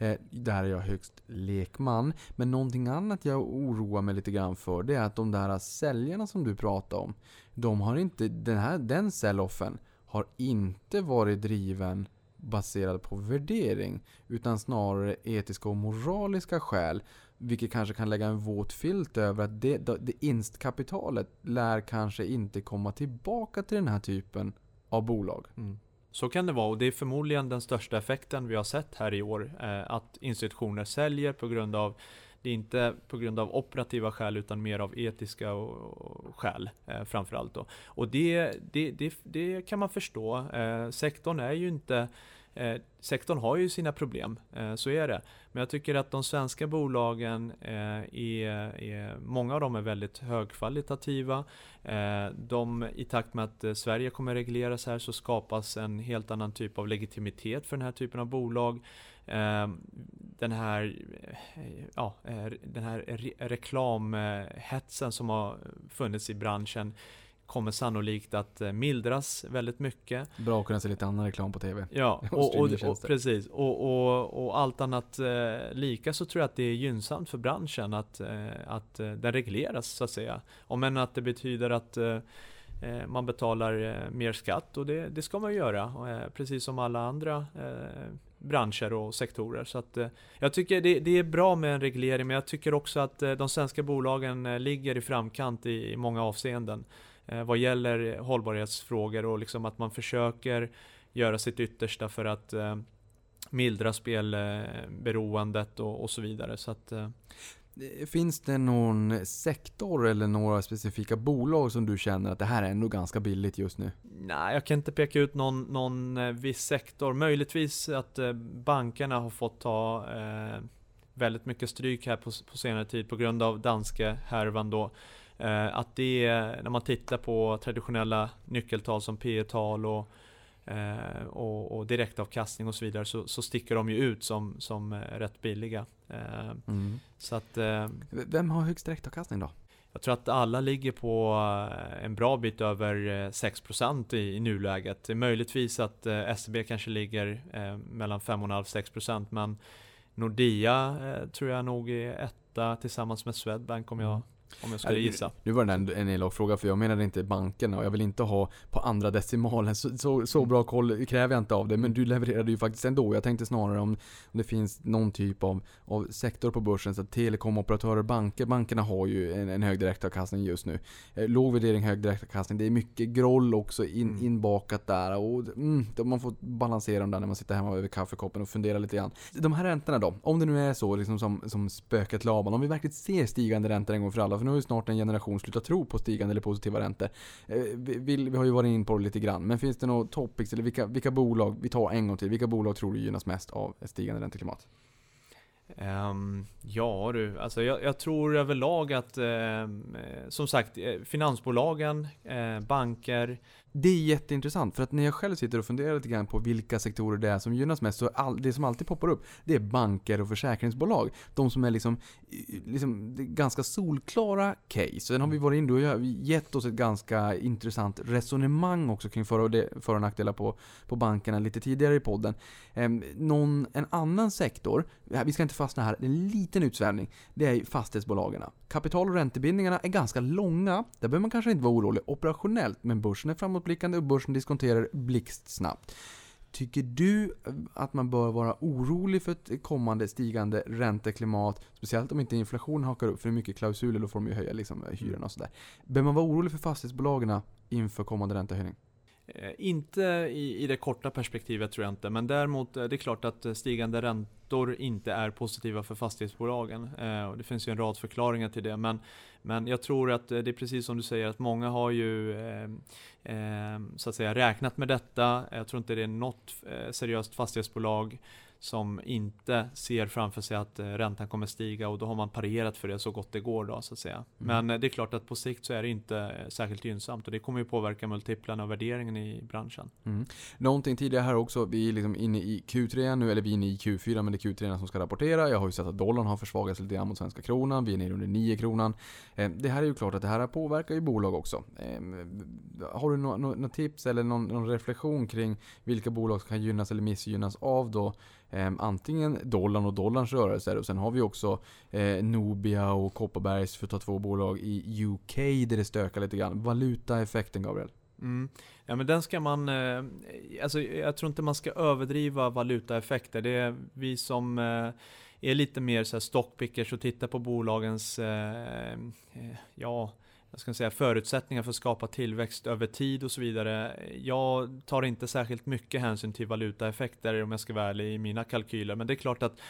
Eh, där är jag högst lekman. Men någonting annat jag oroar mig lite grann för, det är att de där säljarna som du pratar om, de har inte, den här, den sell-offen har inte varit driven baserad på värdering, utan snarare etiska och moraliska skäl. Vilket kanske kan lägga en våt filt över att det, det instkapitalet lär kanske inte komma tillbaka till den här typen av bolag. Mm. Så kan det vara och det är förmodligen den största effekten vi har sett här i år. Eh, att institutioner säljer på grund av det är inte på grund av operativa skäl utan mer av etiska skäl eh, framförallt. Och det, det, det, det, kan man förstå. Eh, sektorn är ju inte Eh, sektorn har ju sina problem, eh, så är det. Men jag tycker att de svenska bolagen, eh, är, är, eh, många av dem är väldigt högkvalitativa. Eh, de, I takt med att eh, Sverige kommer regleras här så skapas en helt annan typ av legitimitet för den här typen av bolag. Eh, den här, eh, ja, den här re reklamhetsen som har funnits i branschen kommer sannolikt att eh, mildras väldigt mycket. Bra att kunna se lite annan reklam på TV. Ja, och, och, och precis. Och, och, allt annat eh, lika så tror jag att det är gynnsamt för branschen att, eh, att eh, den regleras så att säga. Om än att det betyder att eh, eh, man betalar mer skatt och det, det ska man göra, precis som alla andra branscher och sektorer. Så att, jag tycker det, det, är bra med en reglering, men jag tycker också att de svenska bolagen ligger i framkant i, i många avseenden vad gäller hållbarhetsfrågor och liksom att man försöker göra sitt yttersta för att eh, mildra spelberoendet och, och så vidare. Så att, eh. Finns det någon sektor eller några specifika bolag som du känner att det här är ändå ganska billigt just nu? Nej, jag kan inte peka ut någon, någon eh, viss sektor. Möjligtvis att eh, bankerna har fått ta eh, väldigt mycket stryk här på, på senare tid på grund av danska härvan då. Eh, att det, när man tittar på traditionella nyckeltal som P tal och, eh, och, och, direktavkastning och så vidare så, så sticker de ju ut som, som eh, rätt billiga. Mm. så att, Vem har högst direktavkastning då? Jag tror att alla ligger på en bra bit över 6% i, i nuläget. Möjligtvis att SEB kanske ligger mellan 5,5-6% men Nordea tror jag nog är etta tillsammans med Swedbank om jag mm. Om jag skulle gissa. Nu var det en elak fråga för jag menade inte bankerna och jag vill inte ha på andra decimalen. Så, så, så, bra koll kräver jag inte av det. Men du levererade ju faktiskt ändå. Jag tänkte snarare om, om det finns någon typ av, av sektor på börsen. Så telekomoperatörer, banker. Bankerna har ju en, en hög direktavkastning just nu. Eh, låg värdering, hög direktavkastning. Det är mycket groll också in, mm. inbakat där. Och mm, man får balansera dem där när man sitter hemma över kaffekoppen och fundera lite grann. De här räntorna då? Om det nu är så liksom som, som spöket Laban. Om vi verkligen ser stigande räntor en gång för alla för nu har ju snart en generation slutat tro på stigande eller positiva räntor. Eh, vi, vi, har ju varit in på det lite grann, men finns det några topics eller vilka, vilka bolag, vi tar en gång till, vilka bolag tror du gynnas mest av ett stigande ränteklimat? Um, ja du, alltså jag, jag, tror överlag att ehm, eh, som sagt eh, finansbolagen, eh, banker, det är jätteintressant, för att när jag själv sitter och funderar lite grann på vilka sektorer det är som gynnas mest, så all, det som alltid poppar upp, det är banker och försäkringsbolag. De som är liksom, liksom ganska solklara case. Sen har vi varit inne och gett oss ett ganska intressant resonemang också kring för och, det, för och nackdelar på, på bankerna lite tidigare i podden. Eh, någon, en annan sektor, vi ska inte fastna här, en liten utsvävning, det är fastighetsbolagen. Kapital och räntebindningarna är ganska långa, där behöver man kanske inte vara orolig operationellt, men börsen är framåt framåtblickande och börsen diskonterar blixtsnabbt. Tycker du eh, att man bör vara orolig för ett kommande stigande ränteklimat? Speciellt om inte inflationen hakar upp, för det är mycket klausuler, då får de ju höja liksom, hyrorna och sådär. Bör man vara orolig för fastighetsbolagen inför kommande räntehöjning? Eh, inte i, i det korta perspektivet tror jag inte, men däremot är det är klart att eh, stigande räntor inte är positiva för fastighetsbolagen. Och det finns ju en rad förklaringar till det, men, men jag tror att det är precis som du säger att många har ju så att säga räknat med detta. Jag tror inte det är något seriöst fastighetsbolag som inte ser framför sig att eh, räntan kommer stiga och då har man parerat för det så gott det går då så att säga. Mm. Men eh, det är klart att på sikt så är det inte eh, särskilt gynnsamt och det kommer ju påverka multiplarna och värderingen i branschen. Mm. Någonting tidigare här också, vi är liksom inne i Q3 nu, eller vi är inne i Q4 men det är Q3 som ska rapportera. Jag har ju sett att dollarn har försvagats lite grann mot svenska kronan, vi är nere under 9 kronan. Det här är ju klart att det här påverkar ju bolag också. Har du några tips eller någon, någon reflektion kring vilka bolag som kan gynnas eller missgynnas av då eh, antingen dollarn och dollarns rörelser och sen har vi också eh, Nobia och Kopparbergs för att ta två bolag i UK där det stökar lite grann. Valutaeffekten Gabriel? Mm. Ja men den ska man, eh, alltså jag tror inte man ska överdriva valutaeffekter. Det är vi som eh, är lite mer så här stockpickers och tittar på bolagens, eh, eh, ja, jag ska säga förutsättningar för att skapa tillväxt över tid och så vidare. Jag tar inte särskilt mycket hänsyn till valutaeffekter om jag ska vara ärlig i mina kalkyler, men det är klart att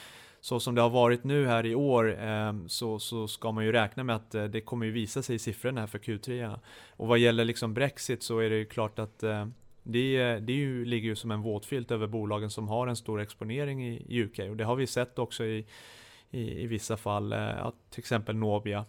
så som det har varit nu här i år ehm, så, så ska man ju räkna med att eh, det kommer ju visa sig i siffrorna här för Q3. Och vad gäller liksom Brexit så är det ju klart att eh, det, det ju, ligger ju som en våtfilt över bolagen som har en stor exponering i UK och det har vi sett också i, i, i vissa fall, eh, att till exempel Nobia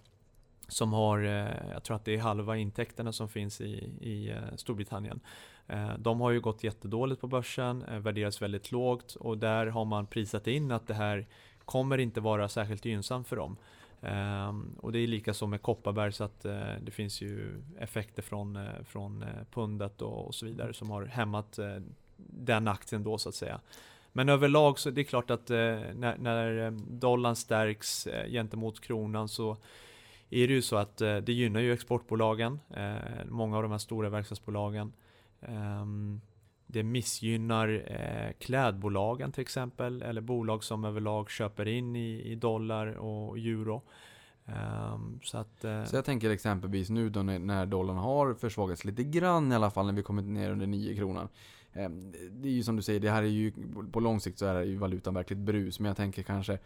som har, eh, jag tror att det är halva intäkterna som finns i, i eh, Storbritannien. Eh, de har ju gått jättedåligt på börsen, värderas väldigt lågt och där har man prisat in att det här kommer inte vara särskilt gynnsamt för dem. Ehm, och det är lika så med Kopparberg så att det finns ju effekter från, från pundet och, och, så vidare som har hämmat den aktien då så att säga. Men överlag så är det klart att när, när dollarn stärks gentemot kronan så är det ju så att eh, det gynnar ju exportbolagen, eh, många av de här stora verkstadsbolagen. Ehm, det missgynnar eh, klädbolagen till exempel, eller bolag som överlag köper in i, i dollar och euro. Um, så, att, uh, så jag tänker exempelvis nu då när, dollarn har försvagats lite grann i alla fall när vi kommit ner under 9 kronor. Um, ehm, det är ju som du säger, det här är ju på lång sikt så är ju valutan verkligt brus. Men jag tänker kanske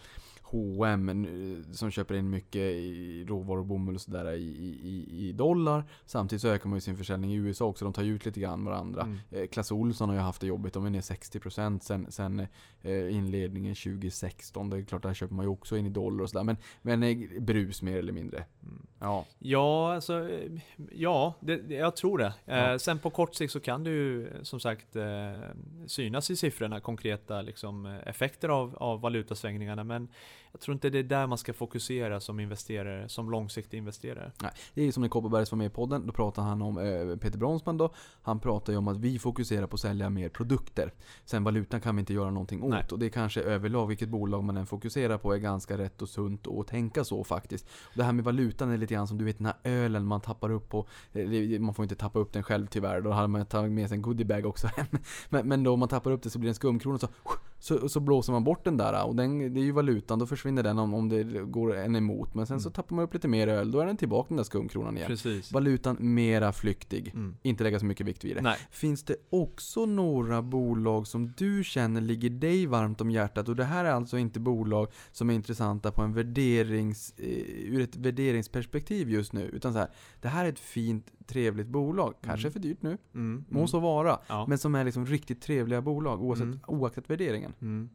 H&M som köper in mycket i råvaror, bomull och sådär i, i, i dollar. Samtidigt så ökar man ju sin försäljning i USA också. De tar ju ut lite grann varandra. Mm. Eh, Clas Ohlson har ju haft det jobbigt. De är ner 60% sen, sen eh, inledningen 2016. Det är klart, där köper man ju också in i dollar och sådär. Men, men eh, brus mer eller mindre. Mm. Ja, ja alltså, ja, det, jag tror det. Ja. sen på kort sikt så kan det ju som sagt synas i siffrorna konkreta liksom, effekter av, av valutasvängningarna. Men jag tror inte det är där man ska fokusera som investerare, som långsiktig investerare. Nej, det är som när Kopparbergs var med i podden, då pratade han om eh, Peter Bronsman då. Han pratade ju om att vi fokuserar på att sälja mer produkter. Sen valutan kan vi inte göra någonting åt. Nej. Och det är kanske överlag, vilket bolag man än fokuserar på, är ganska rätt och sunt att tänka så faktiskt. Det här med valutan är lite grann som du vet den här ölen man tappar upp på. Man får inte tappa upp den själv tyvärr, då hade man tagit med sig en goodiebag också. men, men då om man tappar upp det så blir det en skumkrona så så, så blåser man bort den där och den, det är ju valutan, då försvinner den om, om det går en emot. Men sen mm. så tappar man upp lite mer öl, då är den tillbaka den där skumkronan igen. Precis. Valutan mera flyktig, mm. inte lägga så mycket vikt vid det. Nej. Finns det också några bolag som du känner ligger dig varmt om hjärtat? Och det här är alltså inte bolag som är intressanta på en värderings, eh, ur ett värderingsperspektiv just nu. Utan så här, det här är ett fint trevligt bolag. Kanske mm. för dyrt nu, mm. må så vara. Ja. Men som är liksom riktigt trevliga bolag oavsett, mm. oaktat värderingen. Mm.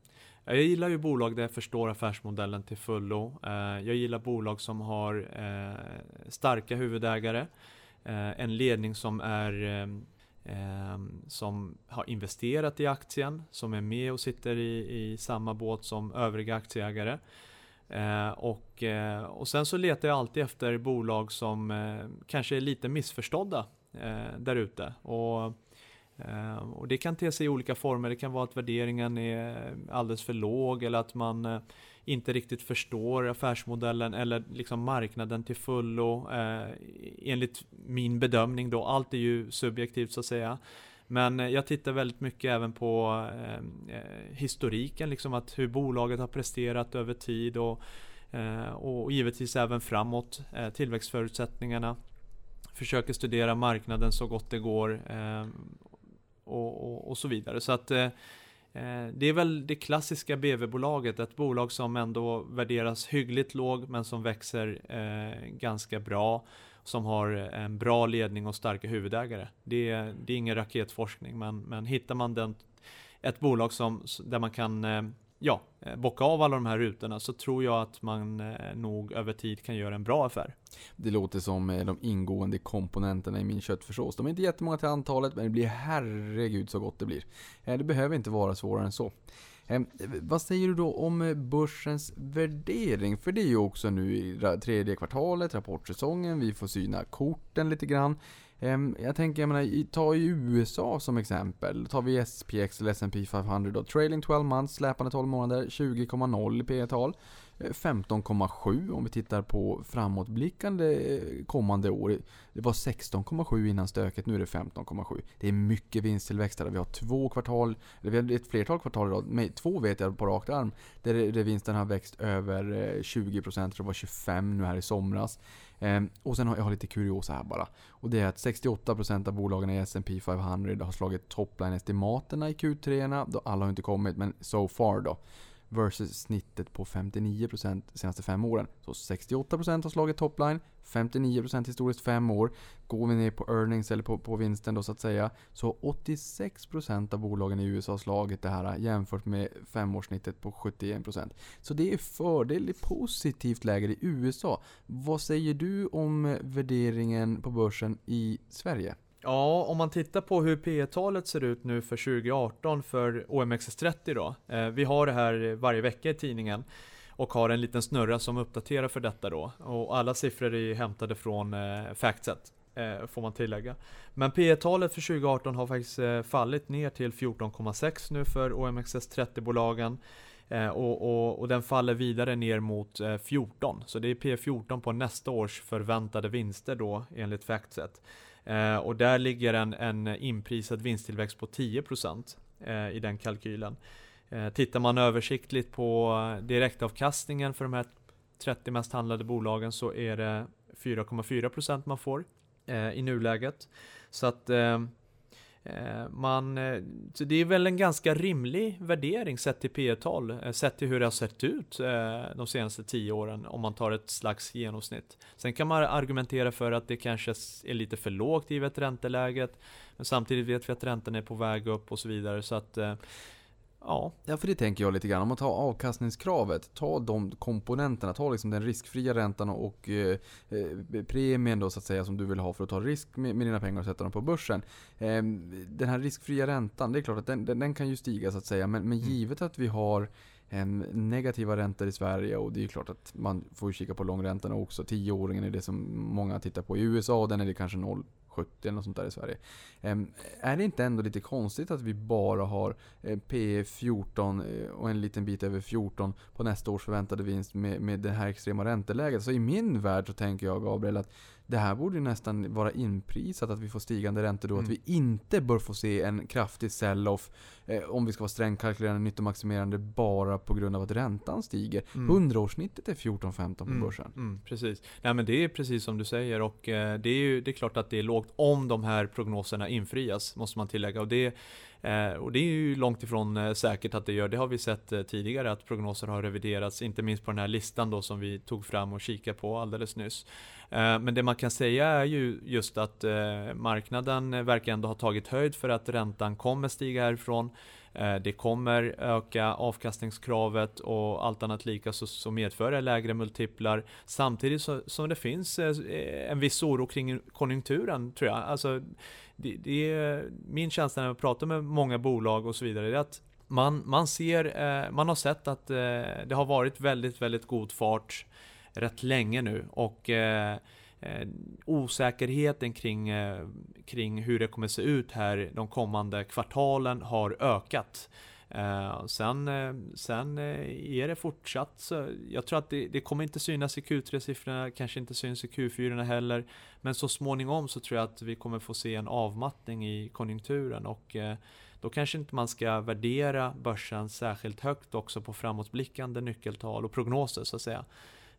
Jag gillar ju bolag där jag förstår affärsmodellen till fullo. Eh, jag gillar bolag som har eh, starka huvudägare, eh, en ledning som är som har investerat i aktien, som är med och sitter i, i samma båt som övriga aktieägare. Eh, och, eh, och sen så letar jag alltid efter bolag som eh, kanske är lite missförstådda eh, där ute. Och, eh, och det kan te sig i olika former. Det kan vara att värderingen är alldeles för låg eller att man eh, inte riktigt förstår affärsmodellen eller liksom marknaden till fullo. Eh, enligt min bedömning då, allt är ju subjektivt så att säga. Men eh, jag tittar väldigt mycket även på ehm, eh, historiken, liksom att hur bolaget har presterat över tid och, eh, och givetvis även framåt, eh, tillväxtförutsättningarna. Försöker studera marknaden så gott det går eh, och, och, och, så vidare. Så att eh, eh, det är väl det klassiska BV-bolaget, ett bolag som ändå värderas hyggligt låg men som växer ganska bra som har eh, en bra ledning och starka huvudägare. Det är, det är ingen raketforskning, men, men hittar man den, ett bolag som, där man kan eh, ja, eh, bocka av alla de här rutorna så tror jag att man nog över tid kan göra en bra affär. Det låter som de ingående komponenterna i min köttfärssås. De är inte jättemånga till antalet, men det blir herregud så gott det blir. Det behöver inte vara svårare än så. Eh, vad säger du då om eh, börsens värdering? För det är ju också nu i tredje kvartalet, rapportsäsongen, vi får syna korten lite grann. Ehm, jag tänker, jag menar, ta i USA som exempel. Tar vi SPX eller S&P 500 då. Trailing 12 months, släpande 12 månader, 20,0 i P tal. 15,7 eh, om vi tittar på framåtblickande eh, kommande år. Det var 16,7 innan stöket, nu är det 15,7. Det är mycket vinsttillväxt där. Vi har två kvartal, eller vi har ett flertal kvartal idag, med två vet jag på rakt arm, där, där vinsten har växt över eh, 20%, tror det var 25 nu här i somras. Ehm, och sen har jag lite kuriosa här bara. Och det är att 68% av bolagen i S&P 500 har slagit topline-estimaterna i Q3. Då alla har inte kommit, men so far då. Versus snittet på 59% de senaste fem åren. Så 68% har slagit topline, 59% historiskt fem år. Går vi ner på earnings eller på, på vinsten då så att säga. Så 86% av bolagen i USA har slagit det här jämfört med femårssnittet på 71%. Så det är fördel, i positivt läge i USA. Vad säger du om värderingen på börsen i Sverige? Ja, om man tittar på hur P talet ser ut nu för 2018 för OMXS30 då. Eh, vi har det här varje vecka i tidningen och har en liten snurra som uppdaterar för detta då. Och alla siffror är hämtade från eh, Factset. Eh, får man tillägga. Men P talet för 2018 har faktiskt eh, fallit ner till 14,6 nu för OMXS30-bolagen. Eh, och, och, och den faller vidare ner mot eh, 14. Så det är P14 på nästa års förväntade vinster då enligt Factset. Eh, och där ligger en, en inprisad vinsttillväxt på 10% eh, i den kalkylen. Eh, tittar man översiktligt på direktavkastningen för de här 30 mest handlade bolagen så är det 4,4% man får eh, i nuläget. Så att eh, Eh, man, eh, så det är väl en ganska rimlig värdering sett till P tal eh, sett till hur det har sett ut de senaste 10 åren om man tar ett slags genomsnitt. Sen kan man argumentera för att det kanske är lite för lågt givet ränteläget, men samtidigt vet vi att räntan är på väg upp och så vidare så att eh, Ja, Ja, för det tänker jag lite grann. Om man tar avkastningskravet, ta de komponenterna, ta liksom den riskfria räntan och eh, eh, premien då så att säga som du vill ha för att ta risk med, med dina pengar och sätta dem på börsen. Eh, den här riskfria räntan, det är klart att den, den, den kan ju stiga så att säga. Men, men givet att vi har eh, negativa räntor i Sverige och det är klart att man får kika på långräntorna också. Tioåringen är det som många tittar på i USA och den är det kanske 0 70 eller något sånt där i Sverige. Ehm, är det inte ändå lite konstigt att vi bara har eh, P 14 eh, och en liten bit över 14 på nästa års förväntade vinst med, med det här extrema ränteläget? Så i min värld så tänker jag Gabriel att det här borde ju nästan vara inprisat att vi får stigande räntor då. Mm. Att vi inte bör få se en kraftig sell-off om vi ska vara strängkalkylerande nyttomaximerande bara på grund av att räntan stiger. Mm. 100-årssnittet är 14-15 på börsen. Mm, precis. Nej men det är precis som du säger och eh, det är ju det är klart att det är lågt om de här prognoserna infrias, måste man tillägga. Och det, eh, och det är ju långt ifrån eh, säkert att det gör. Det har vi sett eh, tidigare att prognoser har reviderats, inte minst på den här listan då som vi tog fram och kikade på alldeles nyss. Eh, men det man kan säga är ju just att eh, marknaden eh, verkar ändå ha tagit höjd för att räntan kommer stiga härifrån. Eh, det kommer öka avkastningskravet och allt annat lika så, så medför det lägre multiplar. Samtidigt så, som det finns eh, en viss oro kring konjunkturen tror jag. Alltså, det, det är, min känsla när jag pratar med många bolag och så vidare är att man, man ser, eh, man har sett att det har varit väldigt, väldigt god fart rätt länge nu och eh, osäkerheten kring, eh, kring hur det kommer se ut här de kommande kvartalen har ökat. Eh, sen, eh, sen eh, är det fortsatt så, jag tror att det, det kommer inte synas i Q3-siffrorna, kanske inte syns i Q4 heller. Men så småningom så tror jag att vi kommer få se en avmattning i konjunkturen och eh, då kanske inte man ska värdera börsen särskilt högt också på framåtblickande nyckeltal och prognoser så att säga.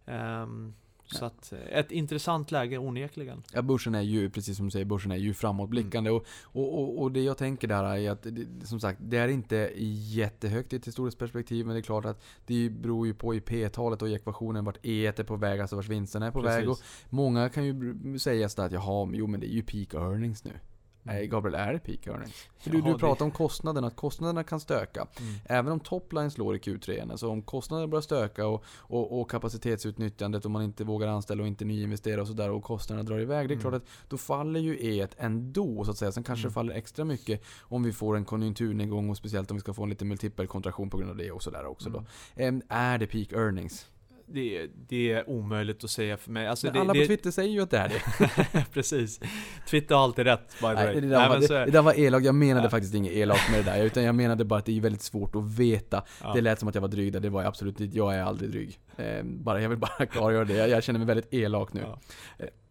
Ehm, så att eh, ett intressant läge onekligen. Ja, börsen är ju, precis som du säger, börsen är ju framåtblickande. Och, och, och, och det jag tänker där är att, det, som sagt, det är inte jättehögt i ett historiskt perspektiv, men det är klart att det beror ju på i P-talet och i ekvationen vart E är på väg, alltså vart vinsterna är på väg. Och många kan ju säga sådär att jaha, jo men det är ju peak earnings nu. Nej, Gabriel, är det peak earnings? För du, Ja, du det- pratar om kostnaderna, att kostnaderna kan stöka. Mm. Även om topline slår i Q3, alltså om kostnaderna börjar stöka och, och, och kapacitetsutnyttjandet, om man inte vågar anställa och inte nyinvestera och sådär och kostnaderna drar iväg. Det är Mm. klart att då faller ju E1 ändå så att säga. Sen kanske Mm. det faller extra mycket om vi får en konjunkturnedgång och speciellt om vi ska få en liten multipelkontraktion på grund av det och sådär också då. Mm. Är det peak earnings? Det, det är omöjligt att säga för mig. Alltså det, alla det, på Twitter säger ju att det är det. Precis. Twitter har alltid rätt, by the way. Nej, det, där Nej, var, så det, är- det där var elak, jag menade Ja. faktiskt inget elakt med det där. Utan jag menade bara att det är väldigt svårt att veta. Ja. Det lät som att jag var dryg där, det var jag absolut inte. Jag är aldrig dryg. Eh, bara, jag vill bara klargöra det. Jag, jag känner mig väldigt elak nu. Ja.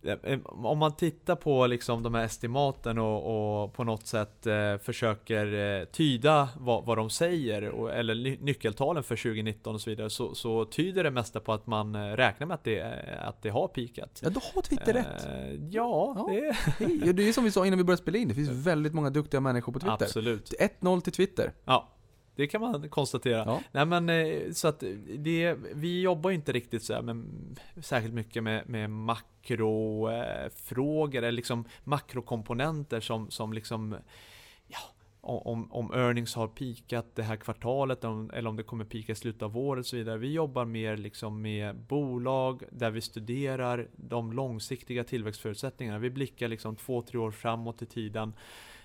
Eh, Om man tittar på liksom de här estimaten och, och på något sätt eh, försöker eh, tyda vad, vad de säger, och, eller ny- nyckeltalen för 2019 och så vidare, så, så tyder det mesta på att man eh, räknar med att det, att det har pikat. Ja, då har Twitter rätt. Eh, ja, Ja. det Hej, Det är som vi sa innan vi började spela in, det finns väldigt många duktiga människor på Twitter. absolut. 1-0 till Twitter. Ja, det kan man konstatera. Ja. Nej men eh, så att det, vi jobbar inte riktigt så här med, särskilt mycket med, med makrofrågor, eller liksom makrokomponenter som, som liksom, ja, om, om earnings har pikat det här kvartalet eller om det kommer pika i slutet av året och så vidare. Vi jobbar mer liksom med bolag där vi studerar de långsiktiga tillväxtförutsättningarna. Vi blickar liksom två, tre år framåt i tiden.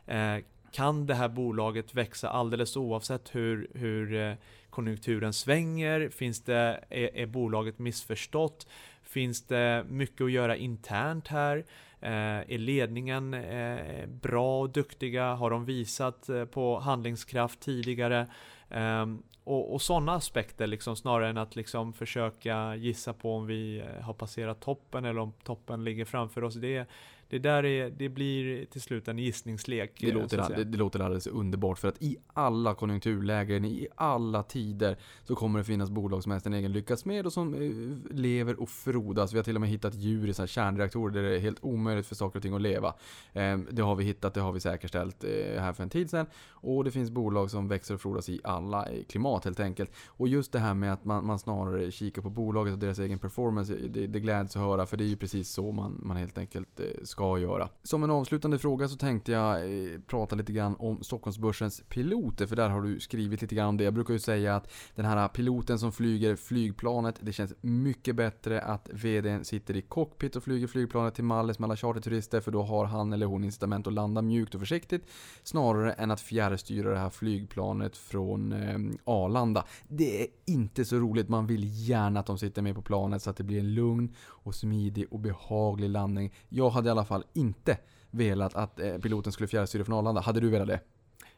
Eh, kan det här bolaget växa alldeles oavsett hur, hur eh, konjunkturen svänger? Finns det, är, är bolaget missförstått? Finns det mycket att göra internt här? Eh, är ledningen eh, bra och duktiga? Har de visat eh, på handlingskraft tidigare? Ehm, och, och sådana aspekter liksom, snarare än att liksom försöka gissa på om vi eh, har passerat toppen eller om toppen ligger framför oss. Det, det där är, det blir till slut en gissningslek. Det låter, så det, det låter alldeles underbart för att i alla konjunkturlägen, i alla tider så kommer det finnas bolag som egen lyckas med och som eh, lever och frodas. Vi har till och med hittat djur i såna här kärnreaktorer där det är helt omöjligt för saker och ting att leva. Eh, det har vi hittat, det har vi säkerställt eh, här för en tid sedan. Och det finns bolag som växer och frodas i alla eh, klimat helt enkelt. Och just det här med att man, man snarare kikar på bolaget och deras egen performance, det, det gläds att höra för det är ju precis så man, man helt enkelt eh, ska göra. Som en avslutande fråga så tänkte jag eh, prata lite grann om Stockholmsbörsens piloter, för där har du skrivit lite grann om det. Jag brukar ju säga att den här piloten som flyger flygplanet, det känns mycket bättre att VDn sitter i cockpit och flyger flygplanet till Mallis med alla charterturister, för då har han eller hon incitament att landa mjukt och försiktigt, snarare än att fjärrstyra det här flygplanet från eh, Arlanda. Det är inte så roligt, man vill gärna att de sitter med på planet så att det blir en lugn och smidig och behaglig landning. Jag hade i alla fall inte velat att eh, piloten skulle fjärrstyra från Arlanda. Hade du velat det?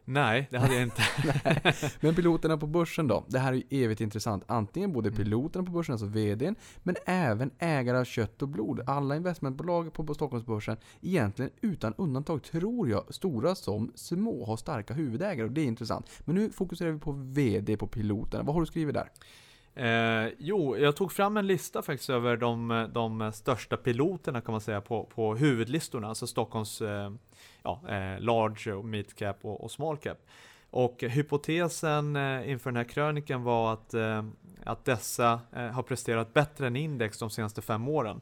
Nej, det hade jag inte. Men piloterna på börsen då? Det här är ju evigt intressant. Antingen både Mm. piloterna på börsen, alltså VDn, men även ägare av kött och blod. Alla investmentbolag på, på Stockholmsbörsen, egentligen utan undantag, tror jag, stora som små, har starka huvudägare och det är intressant. Men nu fokuserar vi på VD på piloterna. Vad har du skrivit där? Eh, jo, jag tog fram en lista faktiskt över de, de största piloterna kan man säga på, på huvudlistorna, alltså Stockholms eh, ja, eh, large, och mid cap och, och small cap. Och hypotesen eh, inför den här krönikan var att, eh, att dessa eh, har presterat bättre än index de senaste fem åren.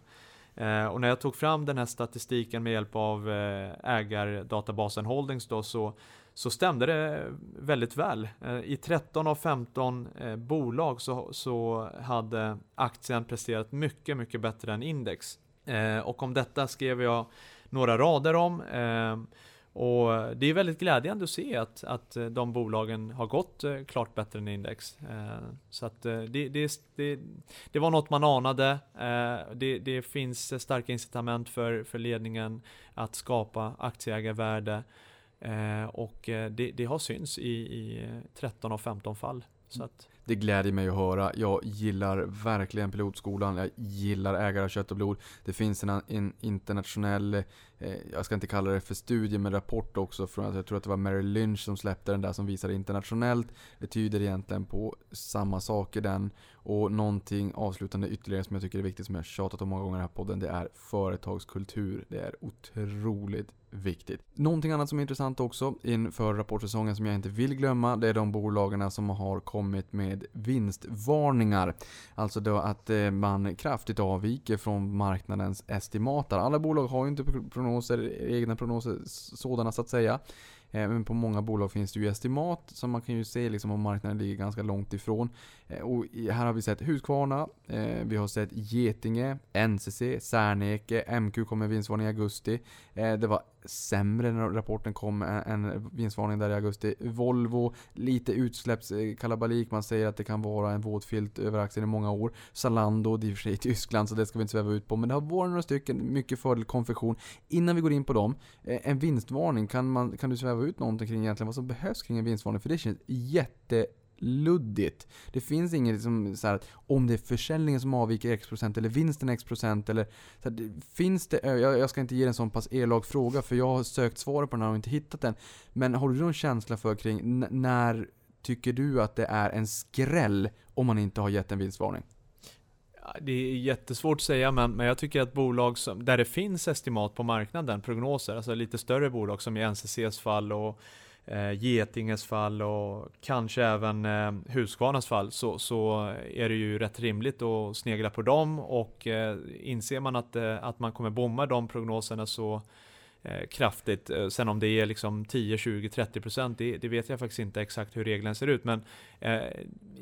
Eh, och när jag tog fram den här statistiken med hjälp av eh, ägardatabasen Holdings då så, så stämde det väldigt väl. Eh, I 13 av 15 eh, bolag så, så hade aktien presterat mycket, mycket bättre än index. Eh, och om detta skrev jag några rader om. Och det är väldigt glädjande att se att, att de bolagen har gått klart bättre än index. Så att det, det, det, det var något man anade. Det, det finns starka incitament för, för ledningen att skapa aktieägarvärde. Eh, och eh, det, det har syns i, i eh, 13 av 15 fall. Så att, Det gläder mig att höra. Jag gillar verkligen pilotskolan. Jag gillar ägare av kött och blod. Det finns en, en internationell, eh, Eh, jag ska inte kalla det för studie, men rapport också från, jag tror att det var Mary Lynch som släppte den där som visar internationellt. Det tyder egentligen på samma saker den. Och någonting avslutande ytterligare som jag tycker är viktigt, som jag tjatat om många gånger i den här podden, det är företagskultur. Det är otroligt viktigt. Någonting annat som är intressant också inför rapportsäsongen som jag inte vill glömma, det är de bolagen som har kommit med vinstvarningar. Alltså då att eh, man kraftigt avviker från marknadens estimater. Alla bolag har ju inte prognoser, egna prognoser sådana så att säga. Eh, men på många bolag finns det ju estimat, så man kan ju se liksom om marknaden ligger ganska långt ifrån. Eh, och här har vi sett Husqvarna, eh, vi har sett Getinge, NCC, Serneke, MQ kom med vinstvarning i augusti. Eh, det var sämre när rapporten kom än, vinstvarning vinstvarningen där i augusti. Volvo, lite utsläppskalabalik. Man säger att det kan vara en våt filt över aktien i många år. Zalando, det är i och för sig i Tyskland så det ska vi inte sväva ut på. Men det har varit några stycken, mycket fördel konfektion. Innan vi går in på dem, en vinstvarning, kan, man, kan du sväva ut någonting kring egentligen vad som behövs kring en vinstvarning? För det känns jätte luddigt. Det finns inget som, så här, om det är försäljningen som avviker x procent eller vinsten x procent eller så här, finns det, eh, jag, jag, ska inte ge en sån pass elak fråga för jag har sökt svaret på den här och inte hittat den. Men har du någon känsla för kring när tycker du att det är en skräll om man inte har gett en vinstvarning? Det är jättesvårt att säga, men, men jag tycker att bolag som, där det finns estimat på marknaden, prognoser, alltså lite större bolag som i NCCs fall och eh, Getinges fall och kanske även eh, Husqvarnas fall så, så är det ju rätt rimligt att snegla på dem och eh, inser man att, eh, att man kommer bomma de prognoserna så kraftigt. Eh, sen om det är liksom 10, 20, 30 procent, det, det, vet jag faktiskt inte exakt hur reglerna ser ut. Men eh,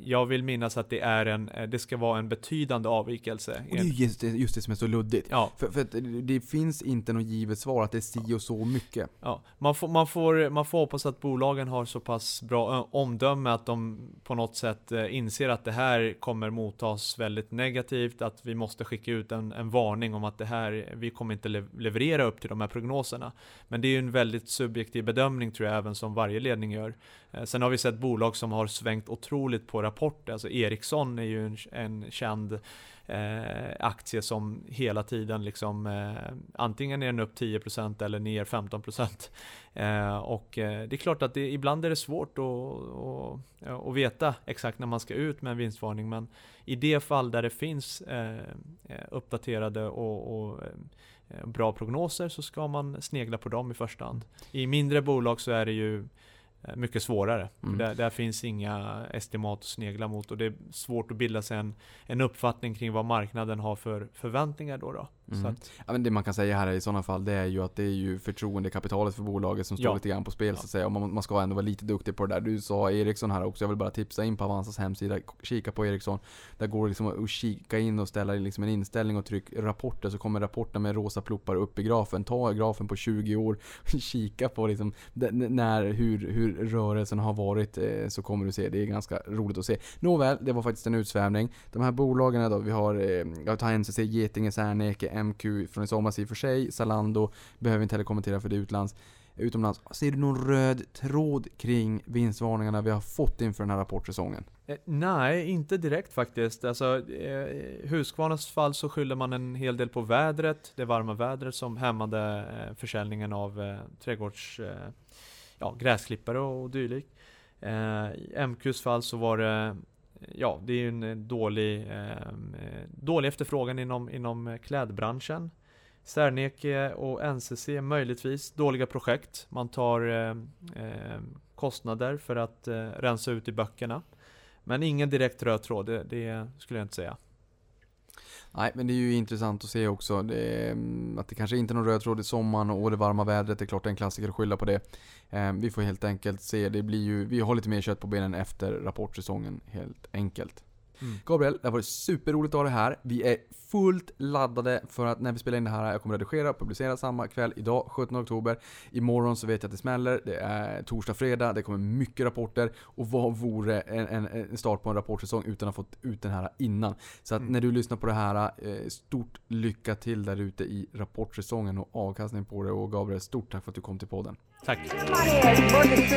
jag vill minnas att det, är en, eh, det ska vara en betydande avvikelse. Och det är just det, just det som är så luddigt. Ja. För, för det finns inte något givet svar att det är si och så mycket. Ja. Man, får, man, får, man får hoppas att bolagen har så pass bra omdöme att de på något sätt inser att det här kommer mottas väldigt negativt, att vi måste skicka ut en, en varning om att det här, vi kommer inte leverera upp till de här prognoserna. Men det är ju en väldigt subjektiv bedömning tror jag även som varje ledning gör. Eh, sen har vi sett bolag som har svängt otroligt på rapporter. Alltså Ericsson är ju en, en känd eh, aktie som hela tiden liksom eh, antingen är den upp 10% eller ner 15%. Eh, och eh, det är klart att det, ibland är det svårt att, att, att veta exakt när man ska ut med en vinstvarning. Men i det fall där det finns eh, eh uppdaterade och, och eh, bra prognoser så ska man snegla på dem i första hand. I mindre bolag så är det ju Eh, mycket svårare. Mm. Där, där, finns inga estimat att snegla mot och det är svårt att bilda sig en, en uppfattning kring vad marknaden har för förväntningar då. då. Mm. Att, ja, men det man kan säga här i sådana fall, det är ju att det är ju förtroendekapitalet för bolaget som står ja. lite grann på spel ja. så att säga. Och man, man ska ändå vara lite duktig på det där. Du sa Ericsson här också, jag vill bara tipsa in på Avanzas hemsida, kika på Ericsson. Där går det liksom att kika in och ställa liksom en inställning och tryck rapporter, så kommer rapporten med rosa pluppar upp i grafen. Ta grafen på 20 år, kika på liksom när, hur, hur rörelsen har varit, eh, så kommer du se. Det är ganska roligt att se. Nåväl, det var faktiskt en utsvävning. De här bolagen då, vi har, eh, jag tar NCC, Getinge, Serneke, MQ från i somras i och för sig. Zalando behöver inte heller kommentera för det utlands, utomlands. Ser du någon röd tråd kring vinstvarningarna vi har fått inför den här rapportsäsongen? Eh, nej, inte direkt faktiskt. Alltså, eh, Husqvarnas fall så skyller man en hel del på vädret, det varma vädret som hämmade eh, försäljningen av eh, trädgårds, eh, ja, gräsklippare och dylikt. Eh, I MQs fall så var det ja, det är ju en eh, dålig, ehm, eh, dålig efterfrågan inom, inom eh, klädbranschen. Serneke eh, och NCC möjligtvis dåliga projekt. Man tar eh, kostnader för att eh, rensa ut i böckerna. Men ingen direkt röd tråd, det, det skulle jag inte säga. Nej, men det är ju intressant att se också. Det, mm, att det kanske inte är någon röd tråd i sommaren och det varma vädret. Det är klart det är en klassiker att skylla på det. Eh, vi får helt enkelt se. Det blir ju, vi har lite mer kött på benen efter rapportsäsongen helt enkelt. Mm. Gabriel, det har varit superroligt att ha dig här. Vi är fullt laddade för att när vi spelar in det här, jag kommer redigera och publicera samma kväll idag, 17 oktober. Imorgon så vet jag att det smäller, det är torsdag, fredag, det kommer mycket rapporter. Och vad vore en, en, en start på en rapportsäsong utan att ha fått ut den här innan? Så att mm. när du lyssnar på det här, eh, stort lycka till där ute i rapportsäsongen och avkastning på det. Och Gabriel, stort tack för att du kom till podden. Tack. Money,